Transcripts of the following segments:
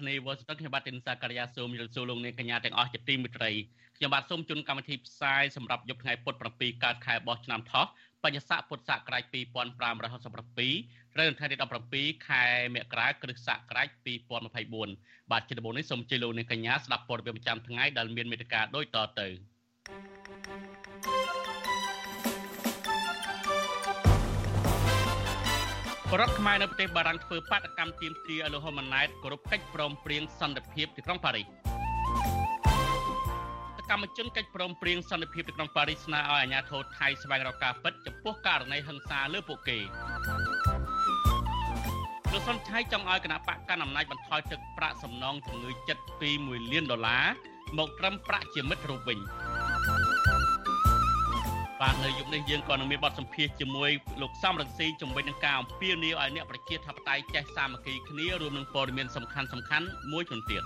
ធានាធិបតីវ៉ាស៊ីនតោនខ្ញុំបាទទីនសាករិយាសូមជម្រាបសួរលោកអ្នកកញ្ញាទាំងអស់ជាទីមេត្រីខ្ញុំបាទសូមជូនកម្មវិធីផ្សាយសម្រាប់យប់ថ្ងៃពុធ7កើតខែបោះឆ្នាំថោះបញ្ញស័កពុទ្ធសករាជ2567ត្រូវនៅថ្ងៃទី17ខែមករាគ្រិស្តសករាជ2024បាទជាដំបូងនេះសូមជម្រាបលោកអ្នកកញ្ញាស្ដាប់ព័ត៌មានប្រចាំថ្ងៃដែលមានមេត្តាដូចតទៅ រដ្ឋខ្មែរនៅប្រទេសបារាំងធ្វើបាតកម្មទាមទារឲ្យលោកហ៊ុនម៉ាណែតគោរពកិច្ចព្រមព្រៀងសន្តិភាពទីក្រុងប៉ារីសកម្មជនកិច្ចព្រមព្រៀងសន្តិភាពទីក្រុងប៉ារីសស្នើឲ្យអាជ្ញាធរថៃស្វែងរកការពិតចំពោះករណីហិង្សាលើពួកគេលោកសុនឆៃចង់ឲ្យគណៈបកកណ្ដាលអំណាចបន្ថយទឹកប្រាក់សំណងជំងឺចិត្តពី1លានដុល្លារមកត្រឹមប្រាក់ជាមិត្តរូបវិញ បាទនៅយុគនេះយើងក៏នឹងមានបទសម្ភាសជាមួយលោកសំរងស៊ីជំវិញនឹងការអំពាវនាវឲ្យអ្នកប្រជាធិបតេយ្យចេះសាមគ្គីគ្នារួមនឹងព័ត៌មានសំខាន់សំខាន់មួយចំនួនទៀត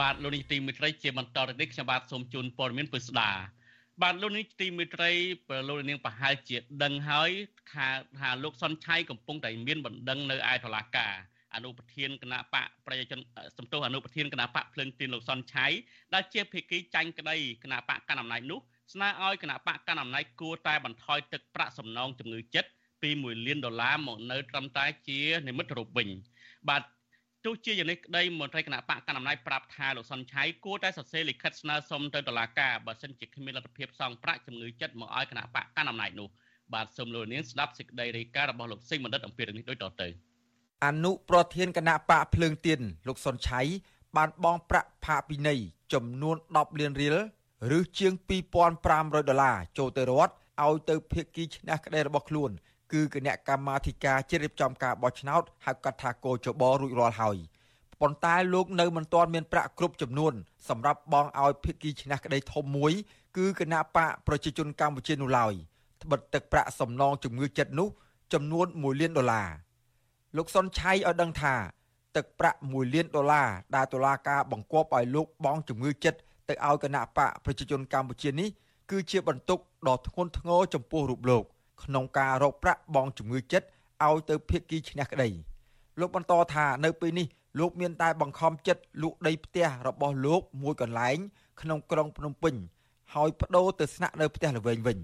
បាទលោកនេះទីមិត្តរីជាបន្តទៅនេះខ្ញុំបាទសូមជូនព័ត៌មានពិស្ដាបាទលោកនេះទីមិត្តរីលោកនាងប្រហែលជាដឹងហើយថាថាលោកសុនឆៃកំពុងតែមានបណ្ដឹងនៅឯតុលាការ អនុប្រធានគណៈបកប្រជាជនសំទោសអនុប្រធានគណៈបកភ្លើងទីនលោកសុនឆៃដែលជាភាគីចាញ់ក្តីគណៈបកកណ្ដាលអំណាចនោះស្នើឲ្យគណៈបកកណ្ដាលអំណាចគួរតែបន្ថយទឹកប្រាក់សំណងជំងឺចិត្តពី1លានដុល្លារមកនៅត្រឹមតែជានិមិត្តរូបវិញបាទទោះជាយ៉ាងនេះក្តីមន្ត្រីគណៈបកកណ្ដាលអំណាចប្រាប់ថាលោកសុនឆៃគួរតែសរសេរលិខិតស្នើសុំទៅតុលាការបើសិនជាគ្មានលទ្ធភាពសងប្រាក់ជំងឺចិត្តមកឲ្យគណៈបកកណ្ដាលអំណាចនោះបាទសូមលោកនាងស្ដាប់សេចក្តីរាយការណ៍របស់លោកសិងបណ្ឌិតអំពីរឿងនេះដូចតទៅ អនុប្រធានគណៈបកភ្លើងទៀនលោកសុនឆៃបានបងប្រាក់ផាកពិន័យចំនួន10លានរៀលឬជាង2500ដុល្លារចូលទៅរដ្ឋឲ្យទៅភៀកគីឈ្នះក្តីរបស់ខ្លួន គឺគណៈកម្មាធិការជ្រៀបចំការបោះឆ្នោតហៅកាត់ថាកោចបរួចរាល់ហើយប៉ុន្តែលោកនៅមិនទាន់មានប្រាក់គ្រប់ចំនួនសម្រាប់បងឲ្យភៀកគីឈ្នះក្តីធំមួយ គឺគណៈបកប្រជាជនកម្ពុជានោះឡើយត្បិតទឹកប្រាក់សំណងជំងឺចិត្តនោះចំនួន1លានដុល្លារ លោកសុនឆៃឲ្យដឹងថាទឹកប្រាក់1លានដុល្លារដែលតុលាការបង្គាប់ឲ្យលោកបង់ជំងឺចិត្តទៅឲ្យគណៈបកប្រជាជនកម្ពុជានេះគឺជាបន្ទុកដ៏ធ្ងន់ធ្ងរចំពោះរូបលោក ក្នុងការរកប្រាក់បង់ជំងឺចិត្តឲ្យទៅភៀកគីឈ្នះក្តីលោកបន្តថានៅពេលនេះលោកមានតែបង្ខំចិត្តលក់ដីផ្ទះរបស់លោកមួយកន្លែង ក្នុងក្រុងភ្នំពេញហើយបដូរទៅស្នាក់នៅផ្ទះល្វែងវិញ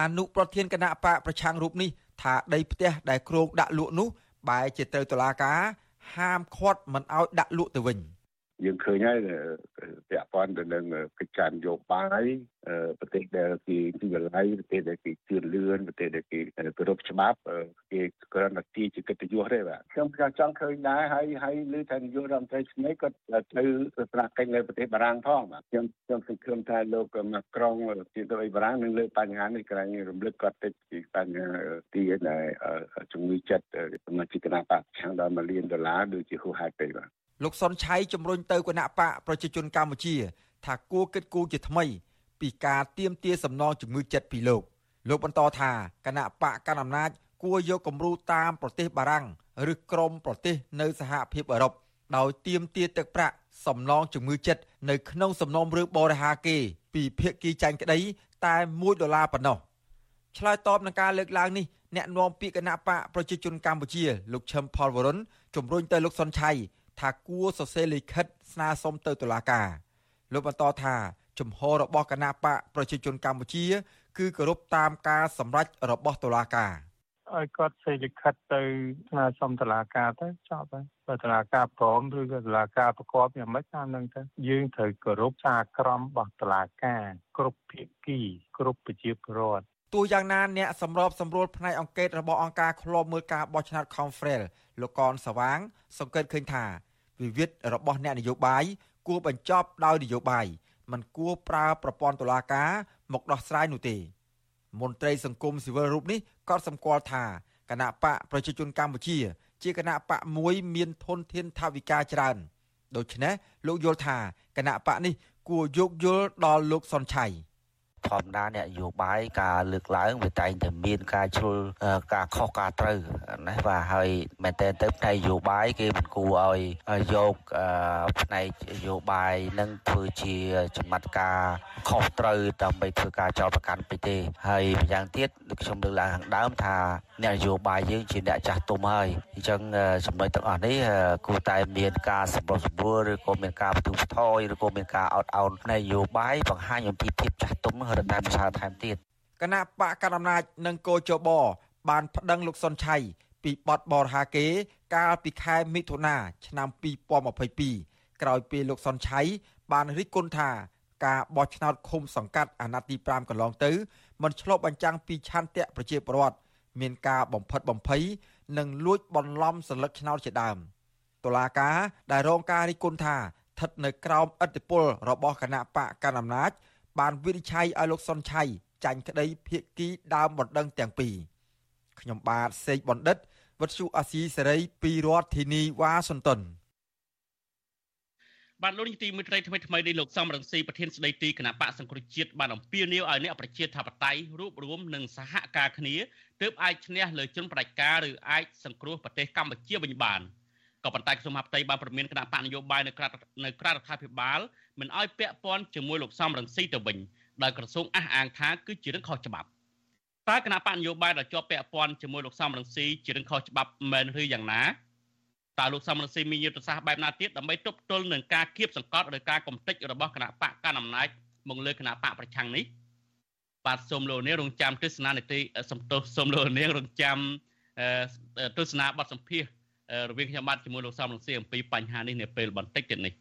អនុប្រធានគណៈបកប្រឆាំងរូបនេះថាដីផ្ទះដែលគ្រោងដាក់លក់នោះ បែរជាទៅតុលាការហាមឃាត់មិនឲ្យដាក់លក់ទៅវិញ យើងឃើញហើយពាក់ព័ន្ធទៅនឹងកិច្ចការនយោបាយប្រទេសដែលគេទីវិល័យប្រទេសដែលគេជឿនលឿនប្រទេសដែលគេគោរពច្បាប់គេគ្រាន់តែទីជាកិត្តិយសទេបាទខ្ញុំចង់ឃើញដែរហើយហើយលើថានាយករដ្ឋមន្ត្រីឆ្នេរគាត់ទៅស្នាក់កិច្ចនៅប្រទេសបារាំងផងបាទខ្ញុំខ្ញុំសង្ឃឹមថាលោកមកក្រុងជាទៅបារាំងនឹងលើបញ្ហានេះក្រែងរំលឹកគាត់តិចពីបញ្ហាទីដែលជំងឺចិត្តសមាជិកគណៈបកឆាំងដល់1លានដុល្លារដូចជាហួសហេតុពេកបាទ លោកសុនឆៃជំរុញទៅគណៈបកប្រជាជនកម្ពុជា ថាគួរគិតគូរជាថ្មី ពីការទៀមទាសំណងជំងឺចិត្តពីលោកលោកបន្តថាគណៈបកកណ្ដាលអំណាចគួរយកគំរូតាមប្រទេសបារាំងឬក្រមប្រទេសនៅសហភាពអឺរ៉ុបដោយទៀមទាទឹកប្រាក់សំណងជំងឺចិត្តនៅក្នុងសំណុំរឿងបរិហាគេ ពីភៀកគីចាញ់ក្តី តែ1ដុល្លារប៉ុណ្ណោះឆ្លើយតបនឹងការលើកឡើងនេះអ្នកនាំពាក្យគណៈបកប្រជាជនកម្ពុជា លោកឈឹមផលវរុនជំរុញទៅលោកសុនឆៃ ថាគួរសរសេរលិខិតស្នើសុំទៅតុលាការលោកបន្តថាជំហររបស់គណៈបកប្រជាជនកម្ពុជា គឺគោរពតាមការសម្រេចរបស់តុលាការឲ្យគាត់សេលិខិតទៅស្នើសុំតុលាការទៅចប់ហើយបើតុលាការព្រមឬក៏តុលាការប្រកបយ៉ាងម៉េចតាមនឹងទៅយើងត្រូវគោរពសារក្រមរបស់តុលាការ គ្រប់ភាគី គ្រប់ប្រជាពលរដ្ឋទោះយ៉ាងណាអ្នកសម្របសម្រួលផ្នែកអង្គការរបស់អង្គការឃ្លាំមើលការបោះឆ្នោត Confrel លោកកនសវាង សង្កេតឃើញថា វិវាទរបស់អ្នកនយោបាយគួរបញ្ចប់ដោយនយោបាយមិនគួរប្រើប្រព័ន្ធតុលាការមកដោះស្រាយនោះទេមន្ត្រីសង្គមស៊ីវិលរូបនេះក៏សម្គាល់ថាគគណៈបកប្រជាជនកម្ពុជា ជាគណៈបកមួយមានធនធានថវិកាច្រើនដូច្នេះលោកយល់ថាគណៈបកនេះគួរយោគយល់ដល់លោកសុនឆៃ។ ធម្មតាអ្នកនយោបាយការលើកឡើងវាតែងតែមានការជ្រុលការខុសការត្រូវណាបាទហើយមែនតើទៅផ្នែកនយោបាយគេមិនគួរឲ្យយកផ្នែកនយោបាយនឹងធ្វើជាចំណាត់ការខុសត្រូវដើម្បីធ្វើការចោទប្រកាន់ពេកទេ ហើយម្យ៉ាងទៀតខ្ញុំលើកឡើងខាងដើមថាអ្នកនយោបាយយើងជាអ្នកចាស់ទុំហើយអញ្ចឹងចំណុចទាំងអស់នេះគួរតែមានការសម្រុះសម្រួលឬក៏មានការបន្ទូបន្ថយឬក៏មានការអត់ឱនផ្នែកនយោបាយបង្ហាញអំពីភាពចាស់ទុំរតែប្រសើរថែមទៀតគណៈបកកណ្ដាលអំណាចនិងកោជបបានប្តឹងលោកសុនឆៃពីបទបរហាកេកាលពីខែមិថុនាឆ្នាំ2022ក្រោយពេលលោកសុនឆៃបានរិះគន់ថាការបោះឆ្នោតឃុំសង្កាត់អាណត្តិទី5កន្លងទៅមិនឆ្លុះបញ្ចាំងពីឆន្ទៈប្រជាពលរដ្ឋមានការបំផិតបំភ័យនិងលួចបន្លំសន្លឹកឆ្នោតជាដើមតុលាការដែលរងការរិះគន់ថាស្ថិតនៅក្រោមឥទ្ធិពលរបស់គណៈបកកណ្ដាលអំណាច បានវិនិច្ឆ័យឲ្យលោកសុនឆៃចាញ់ក្តីភៀកគីដើមបណ្ដឹងទាំងពីរខ្ញុំបាទសេកបណ្ឌិតវុទ្ធុអាស៊ីសេរីពីរដ្ឋធានីវ៉ាស៊ីនតោនបានលោកនាយទីមេត្រីថ្មីថ្មីនេះលោកសំរងស៊ីប្រធានស្ដីទីគណៈបកសង្គ្រោះជាតិបានអំពាវនាវឲ្យអ្នកប្រជាធិបតេយ្យរួបរวมនិងសហការគ្នាទើបអាចឈ្នះលើជនផ្ដាច់ការឬអាចសង្គ្រោះប្រទេសកម្ពុជាវិញបានក៏ប៉ុន្តែក្រសួងមហាផ្ទៃបានប្រមានគណៈបកនយោបាយនៅក្រៅនៅក្រៅរដ្ឋាភិបាល មិនឲ្យពាក់ព័ន្ធជាមួយលោកសំរងស៊ីទៅវិញដោយក្រសួងអះអាងថាគឺជារឿងខុសច្បាប់តើគណៈបកនយោបាយដែលជាប់ពាក់ព័ន្ធជាមួយលោកសំរងស៊ីជារឿងខុសច្បាប់មែនឬយ៉ាងណាតើលោកសំរងស៊ីមានយុទ្ធសាស្ត្របែបណាទៀតដើម្បីទប់ទល់នឹងការគៀបសង្កត់ឬការកំទេចរបស់គណៈបកកណ្ដាលអំណាចមកលើគណៈបកប្រឆាំងនេះបាទសូមលោកនាងរងចាំទស្សនានីតិសំទោសសូមលោកនាងរងចាំទស្សនាបទសម្ភាសរវាងខ្ញុំបាទជាមួយលោកសំរងស៊ីអំពីបញ្ហានេះនៅពេលបន្តិចទៀតនេះ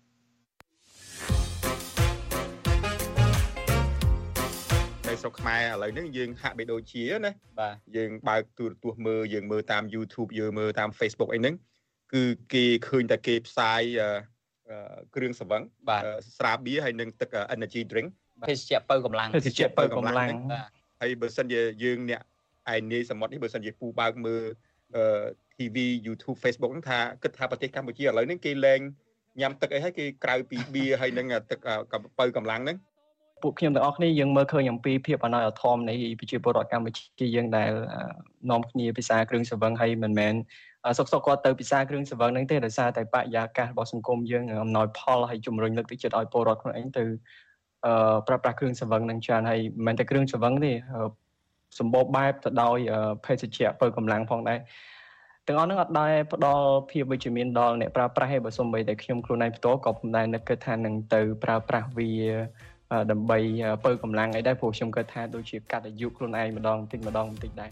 ស្រុកខ្មែរឥឡូវនេះយើងហាក់បីដូចជាណាបាទយើងបើកទូរទស្សន៍មើលយើងមើលតាម YouTube យើងមើលតាម Facebook អីហ្នឹងគឺគេឃើញតែគេផ្សាយគ្រឿងសង្វឹងបាទស្រាបៀរហើយនិងទឹក energy drink ភេសជ្ជៈបើកម្លាំងភេសជ្ជៈបើកម្លាំងហើយបើសិនជាយើងអ្នកឯនាយសមុទ្រនេះបើសិនជាពូបើកមើល TV YouTube Facebook ហ្នឹងថាគិតថាប្រទេសកម្ពុជាឥឡូវនេះគេលែងញ៉ាំទឹកអីហើយគេក្រៅពីបៀហើយនឹងទឹកបើកម្លាំងហ្នឹង ពួកខ្ញុំទាំងអស់គ្នាយើងមើលឃើញអំពីភាពអណោយអធមនៃប្រជាពលរដ្ឋកម្ពុជាយើងដែលនាំគ្នាពិសាគ្រឿងសង្វឹងហើយមិនមែនសុកសុកគាត់ទៅពិសាគ្រឿងសង្វឹងហ្នឹងទេដោយសារតែបរិយាកាសរបស់សង្គមយើងអំណោយផលហើយជំរុញលើកទឹកចិត្តឲ្យពលរដ្ឋខ្លួនឯងទៅអឺប្រើប្រាស់គ្រឿងសង្វឹងហ្នឹងច្រើនហើយមិនមែនតែគ្រឿងសង្វឹងទេសម្បូរបែបទៅដោយភេសជ្ជៈបើកម្លាំងផងដែរទាំងអស់ហ្នឹងអត់ដែរផ្ដល់ភាពវិជ្ជមានដល់អ្នកប្រើប្រាស់ឯបើសូម្បីតែខ្ញុំខ្លួនឯងផ្ទាល់ក៏មិនដែរនឹកគិតថានឹងទៅប្រើប្រាស់វា ដើម្បីបើកម្លាំងអីដែរព្រោះខ្ញុំគិតថាដូចជាកាត់អាយុខ្លួនឯងម្ដងបន្តិចម្ដងបន្តិចដែរ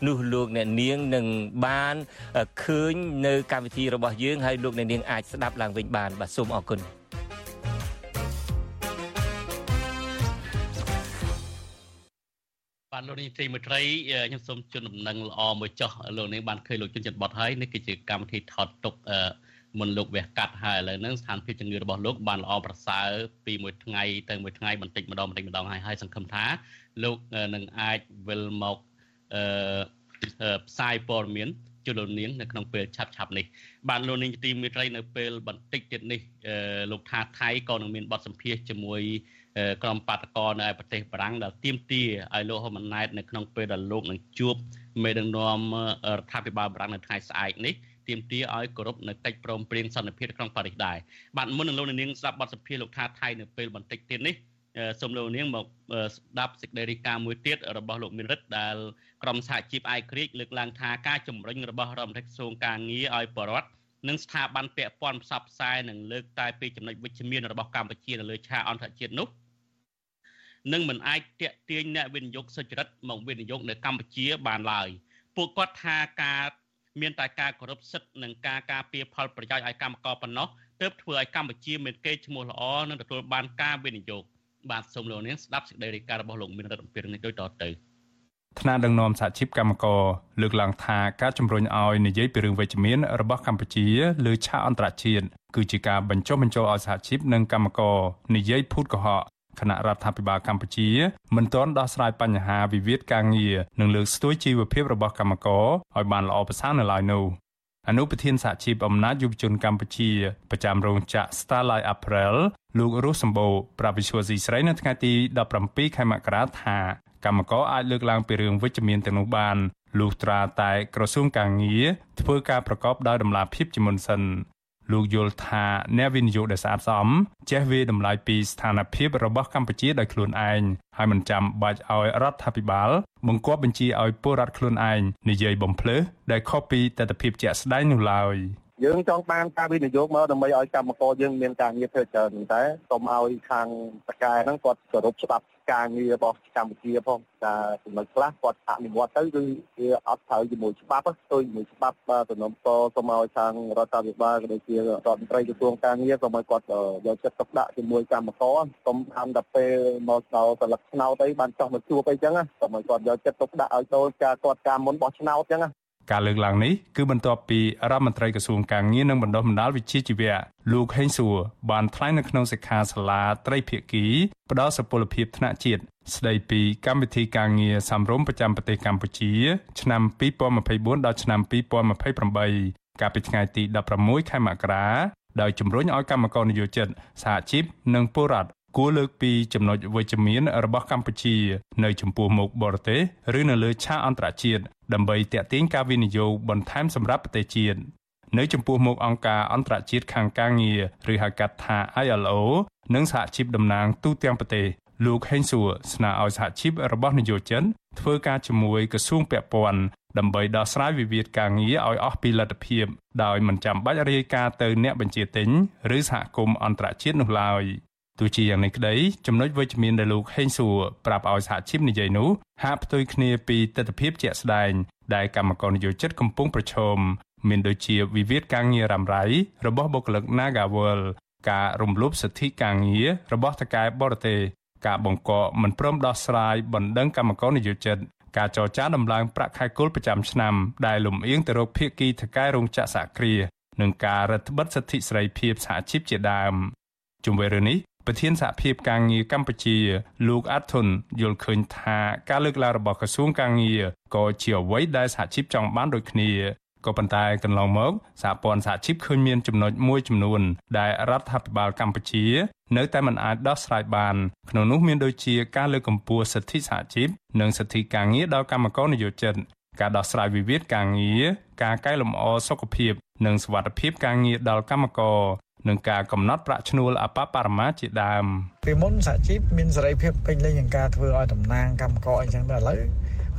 នោះលោកអ្នកនាងនឹងបានឃើញនៅកម្មវិធីរបស់យើងហើយលោកអ្នកនាងអាចស្ដាប់ឡើងវិញបានបាទសូមអរគុណបាទលោកនាងទីមេត្រីខ្ញុំសូមជូនដំណឹងល្អមួយចុះលោកនាងបានឃើញលោកជុនចិត្តបត់ហើយនេះគឺជាកម្មវិធីថតទុកមុនលោកវះកាត់ហើយឥឡូវហ្នឹងស្ថានភាពជំងឺរបស់លោកបានល្អប្រសើរពីមួយថ្ងៃទៅមួយថ្ងៃបន្តិចម្ដងបន្តិចម្ដងហើយហើយសង្ឃឹមថាលោកនឹងអាចវិលមកអឺ ផ្សាយព័ត៌មានជលនាងនៅក្នុងពេលឆាប់ឆាប់នេះបានលោកនាងទីមេត្រីនៅពេលបន្តិចទៀតនេះលោកថាថៃក៏នឹងមានបទសម្ភាសជាមួយក្រុមបាតកោនៅឯប្រទេសបារាំងដែលទៀមទាឲ្យលោកហ៊ុនម៉ាណែតនៅក្នុងពេលដែលលោកនឹងជួបមេដឹកនាំរដ្ឋាភិបាលបារាំងនៅថ្ងៃស្អែកនេះទៀមទាឲ្យគោរពនៅកិច្ចព្រមព្រៀងសន្តិភាពក្នុងប៉ារីសដែរបាទមុននឹងលោកនាងស្ដាប់បទសម្ភាសលោកថាថៃនៅពេលបន្តិចទៀតនេះ សូមលោកនាងមកស្ដាប់សេចក្តីរាយការណ៍មួយទៀតរបស់លោកមានរិទ្ធដែលក្រមសហជីពអាយក្រិចលើកឡើងថាការជំរុញរបស់រដ្ឋមន្ត្រីក្រសួងការងារឲ្យបរដ្ឋនិងស្ថាប័នពាក់ព័ន្ធផ្សព្វផ្សាយនិងលើកតែពីចំណុចវិជ្ជមានរបស់កម្ពុជានៅលើឆាកអន្តរជាតិនោះនិងមិនអាចតាក់ទាញអ្នកវិនិយោគសុចរិតមកវិនិយោគនៅកម្ពុជាបានឡើយពួកគាត់ថាការមានតែការគោរពសិទ្ធិនិងការការពារផលប្រយោជន៍ឲ្យកម្មករប៉ុណ្ណោះទើបធ្វើឲ្យកម្ពុជាមានកេរ្តិ៍ឈ្មោះល្អនិងទទួលបានការវិនិយោគ បាទសូមលោកនាងស្ដាប់សេចក្តីរាយការណ៍របស់លោកមានរដ្ឋអំពីរឿងនេះដូចតទៅថ្នាក់ដឹកនាំសហជីពកម្មករលើកឡើងថាការជំរុញឲ្យនិយាយពីរឿងវិជ្ជមានរបស់កម្ពុជាលើឆាកអន្តរជាតិគឺជាការបញ្ចុះបញ្ចូលឲ្យសហជីពនិងកម្មករនិយាយភូតកុហកគណៈរដ្ឋាភិបាលកម្ពុជាមិនទាន់ដោះស្រាយបញ្ហាវិវាទការងារនិងលើកស្ទួយជីវភាពរបស់កម្មករឲ្យបានល្អប្រសើរនៅឡើយនោះ អនុប្រធានសហជីពអំណាចយុវជនកម្ពុជាប្រចាំរោងចក្រ Starlight Apparel លោករស់សម្បូរប្រាប់វិសុវស៊ីស្រីនៅថ្ងៃទី17ខែមករាថាកម្មករអាចលើកឡើងពីរឿងវិជ្ជមានទាំងនោះបានលុះត្រាតែក្រសួងកាងារធ្វើការប្រកបដោយតម្លាភាពជាមុនសិន លោកយល់ថាអ្នកវិនិយោគដែលស្អាតស្អំចេះវាតម្លៃពីស្ថានភាពរបស់កម្ពុជាដោយខ្លួនឯងហើយមិនចាំបាច់ឲ្យរដ្ឋាភិបាលបង្គាប់បញ្ជាឲ្យពលរដ្ឋខ្លួនឯងនិយាយបំភ្លើសដែលខុសពីទស្សនវិជ្ជាជាក់ស្ដែងនោះឡើយ យើងចង់បានការវិនិយោគមកដើម្បីឲ្យកម្មករយើងមានការងារធ្វើច្រើនតែសូមឲ្យខាងតកែហ្នឹងគាត់គោរពច្បាប់ការងាររបស់កម្ពុជាផងតែចំណុចខ្លះគាត់អនុវត្តទៅគឺវាអត់ត្រូវជាមួយច្បាប់ទៅជាមួយច្បាប់ទំនំតសូមឲ្យខាងរដ្ឋាភិបាលក៏ដូចជារដ្ឋមន្ត្រីក្រសួងការងារសូមឲ្យគាត់យកចិត្តទុកដាក់ជាមួយកម្មករសូមតាមតែពេលមកដល់សិលឹកឆ្នោតអីបានចោះមកជួបអីចឹងសូមឲ្យគាត់យកចិត្តទុកដាក់ឲ្យចូលការគាត់ការមុនបោះឆ្នោតចឹង ការលើកឡើងនេះគឺបន្ទាប់ពីរដ្ឋមន្ត្រីក្រសួងកាងារនិងបណ្ដុះបណ្ដាលវិជ្ជាជីវៈលោកហេងសួរបានថ្លែងនៅក្នុងសិក្ខាសាលាត្រីភិក្ខីផ្ដល់សុពលភាពថ្នាក់ជាតិស្ដីពីកម្មវិធីការងារសម្រុំប្រចាំប្រទេសកម្ពុជា ឆ្នាំ2024ដល់ឆ្នាំ2028កាលពីថ្ងៃទី16ខែមករាដោយជំរុញឲ្យកម្មករនិយោជិតសហជីពនិងពលរដ្ឋ គួរលើកពីចំណុចវិជ្ជមានរបស់កម្ពុជា នៅចំពោះមុខបរទេសឬនៅលើឆាកអន្តរជាតិដើម្បីទាក់ទាញការវិនិយោគបន្ថែមសម្រាប់ប្រទេសជាតិនៅចំពោះមុខអង្គការអន្តរជាតិខាងការងារឬហៅកាត់ថា ILO និងសហជីពតំណាងទូទាំងប្រទេសលោកហេងសួរស្នើឲ្យសហជីពរបស់នយោជិនធ្វើការជាមួយក្រសួងពាក់ព័ន្ធដើម្បីដោះស្រាយវិវាទការងារឲ្យអស់ពីលទ្ធភាពដោយមិនចាំបាច់រាយការណ៍ទៅអ្នកបញ្ជាទិញឬសហគមន៍អន្តរជាតិនោះឡើយ។ ទោះជាយ៉ាងនេះក្តីចំណុចវិជ្ជមានដែលលោកហេងសួរប្រាប់ឲ្យសហជីពនិយាយនោះហាក់ផ្ទុយគ្នាពីទស្សនវិជ្ជាជាក់ស្ដែងដែលកម្មករនិយោជិតកំពុងប្រឈមមានដូចជាវិវាទការងាររ៉ាំរ៉ៃរបស់បុគ្គលិក Nagawal ការរំលោភសិទ្ធិការងាររបស់ថកែបរទេសការបង្កកមិនព្រមដោះស្រាយបណ្ដឹងកម្មករនិយោជិតការចរចាដំឡើងប្រាក់ខែគោលប្រចាំឆ្នាំដែលលំអៀងទៅរកភាគីថកែរោងចក្រសហគ្រាសនិងការរដ្ឋបិទសិទ្ធិសេរីភាពសហជីពជាដើមជុំវិញរឿងនេះ ប្រធានសហភាពការងារកម្ពុជាលោកអាត់ធុនយល់ឃើញថាការលើកឡើងរបស់ក្រសួងការងារក៏ជាអ្វីដែលសហជីពចង់បានដូចគ្នាក៏ប៉ុន្តែកន្លងមកសហព័ន្ធសហជីពឃើញមានចំណុចមួយចំនួន ដែលរដ្ឋាភិបាលកម្ពុជា នៅតែមិនអាចដោះស្រាយបានក្នុងនោះមានដូចជាការលើកកម្ពស់សិទ្ធិសហជីពនិងសិទ្ធិការងារដល់កម្មករនិយោជិតការដោះស្រាយវិវាទការងារការកែលម្អសុខភាព និងសុវត្ថិភាពការងារដល់កម្មករ និងការកំណត់ប្រាក់ឈ្នួលអបបរមាជាដើមពីមុនសហជីពមានសេរីភាពពេញលេញក្នុងការធ្វើឲ្យតំណាងកម្មករអីចឹងទៅឥឡូវ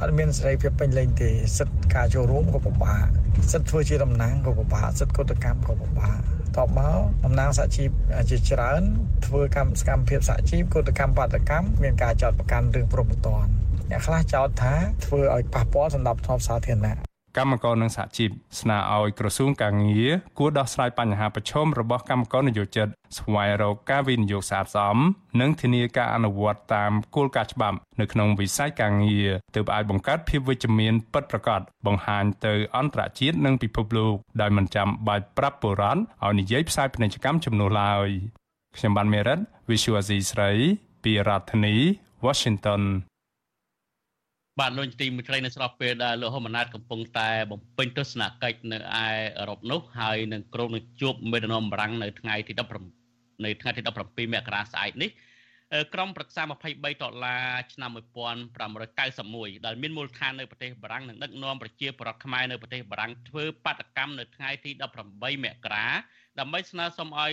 អត់មានសេរីភាពពេញលេញទេសិទ្ធិការចូលរួមក៏ពិបាកសិទ្ធិធ្វើជាតំណាងក៏ពិបាកសិទ្ធិកតកម្មក៏ពិបាកតបមកតំណាងសហជីពជាច្រើន ធ្វើកម្មសកម្មភាពសហជីពកតកម្មបាតកម្មមានការចោទប្រកាន់រឿងព្រមត្តនអ្នកខ្លះចោទថាធ្វើឲ្យប៉ះពាល់សម្រាប់ធនសាធារណៈ កម្មករនិងសហជីពស្នើឲ្យក្រសួងកាងារគួរដោះស្រាយបញ្ហាប្រឈមរបស់កម្មករនយោជិតស្វែងរកការវិនិយោគស្អាតស្អំនិងធានាការអនុវត្តតាមគោលការណ៍ច្បាប់នៅក្នុងវិស័យការងារទើបអាចបង្កើតភាពវិជ្ជមានពិតប្រាកដបង្ហាញទៅអន្តរជាតិនិងពិភពលោកដោយមិនចាំបាច់ប្រាប់បុរាណឲ្យនិយាយផ្សាយពាណិជ្ជកម្មចំនួនឡើយខ្ញុំបានមេរិត Visual Asia ស្រីពីរដ្ឋធានី Washington បាទលោកទីមិត្តនៅស្របពេលដែលលោកហ៊ុនម៉ាណែតកំពុងតែបំពេញទស្សនកិច្ចនៅឯអឺរ៉ុបនោះហើយនឹងក្រុងនឹងជួបមេដឹកនាំបារាំងនៅថ្ងៃទី17នៅថ្ងៃទី17មករាស្អែកនេះក្រុមប្រឹក្សា23ដុល្លារឆ្នាំ1591ដែលមានមូលដ្ឋាននៅប្រទេសបារាំងនឹងដឹកនាំប្រជាពលរដ្ឋខ្មែរនៅប្រទេសបារាំងធ្វើបាតកម្មនៅថ្ងៃទី18មករាដើម្បីស្នើសុំឲ្យ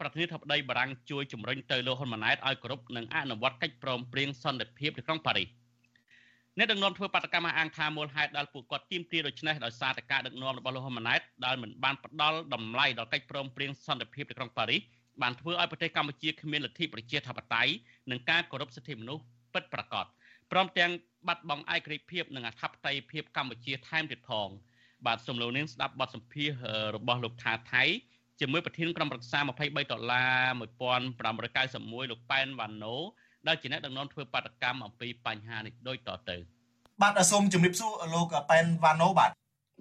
ប្រធានាធិបតីបារាំងជួយជំរុញទៅលោកហ៊ុនម៉ាណែតឲ្យគ្រប់នឹងអនុវត្តកិច្ចព្រមព្រៀងសន្តិភាពនៅក្នុងប៉ារីស អ្នកដឹកនាំធ្វើបាតកម្មអាងថាមូលហេតុដែលពួកគាត់ទាមទារដូច្នេះដោយសារតែការដឹកនាំរបស់លោកហ៊ុនម៉ាណែតដែលមិនបានផ្ដល់តម្លៃដល់កិច្ចព្រមព្រៀងសន្តិភាពនៅក្នុងប៉ារីសបានធ្វើឲ្យប្រទេសកម្ពុជាគ្មានលទ្ធិប្រជាធិបតេយ្យនិងការគោរពសិទ្ធិមនុស្សពិតប្រាកដព្រមទាំងបាត់បង់ឯករាជ្យភាពនិងអធិបតេយ្យភាពកម្ពុជាថែមទៀតផងបាទសូមលោកនាងស្ដាប់បទសម្ភាសរបស់លោកថាថៃជាមួយប្រធានក្រុមប្រឹក្សា23ដុល្លារ1591លោកប៉ែនវ៉ាណូ ដែលជាអ្នកដឹកនាំធ្វើបាតកម្មអំពីបញ្ហានេះដូចតទៅ បាទសូមជម្រាបសួរលោកប៉ែនវ៉ាណូបាទ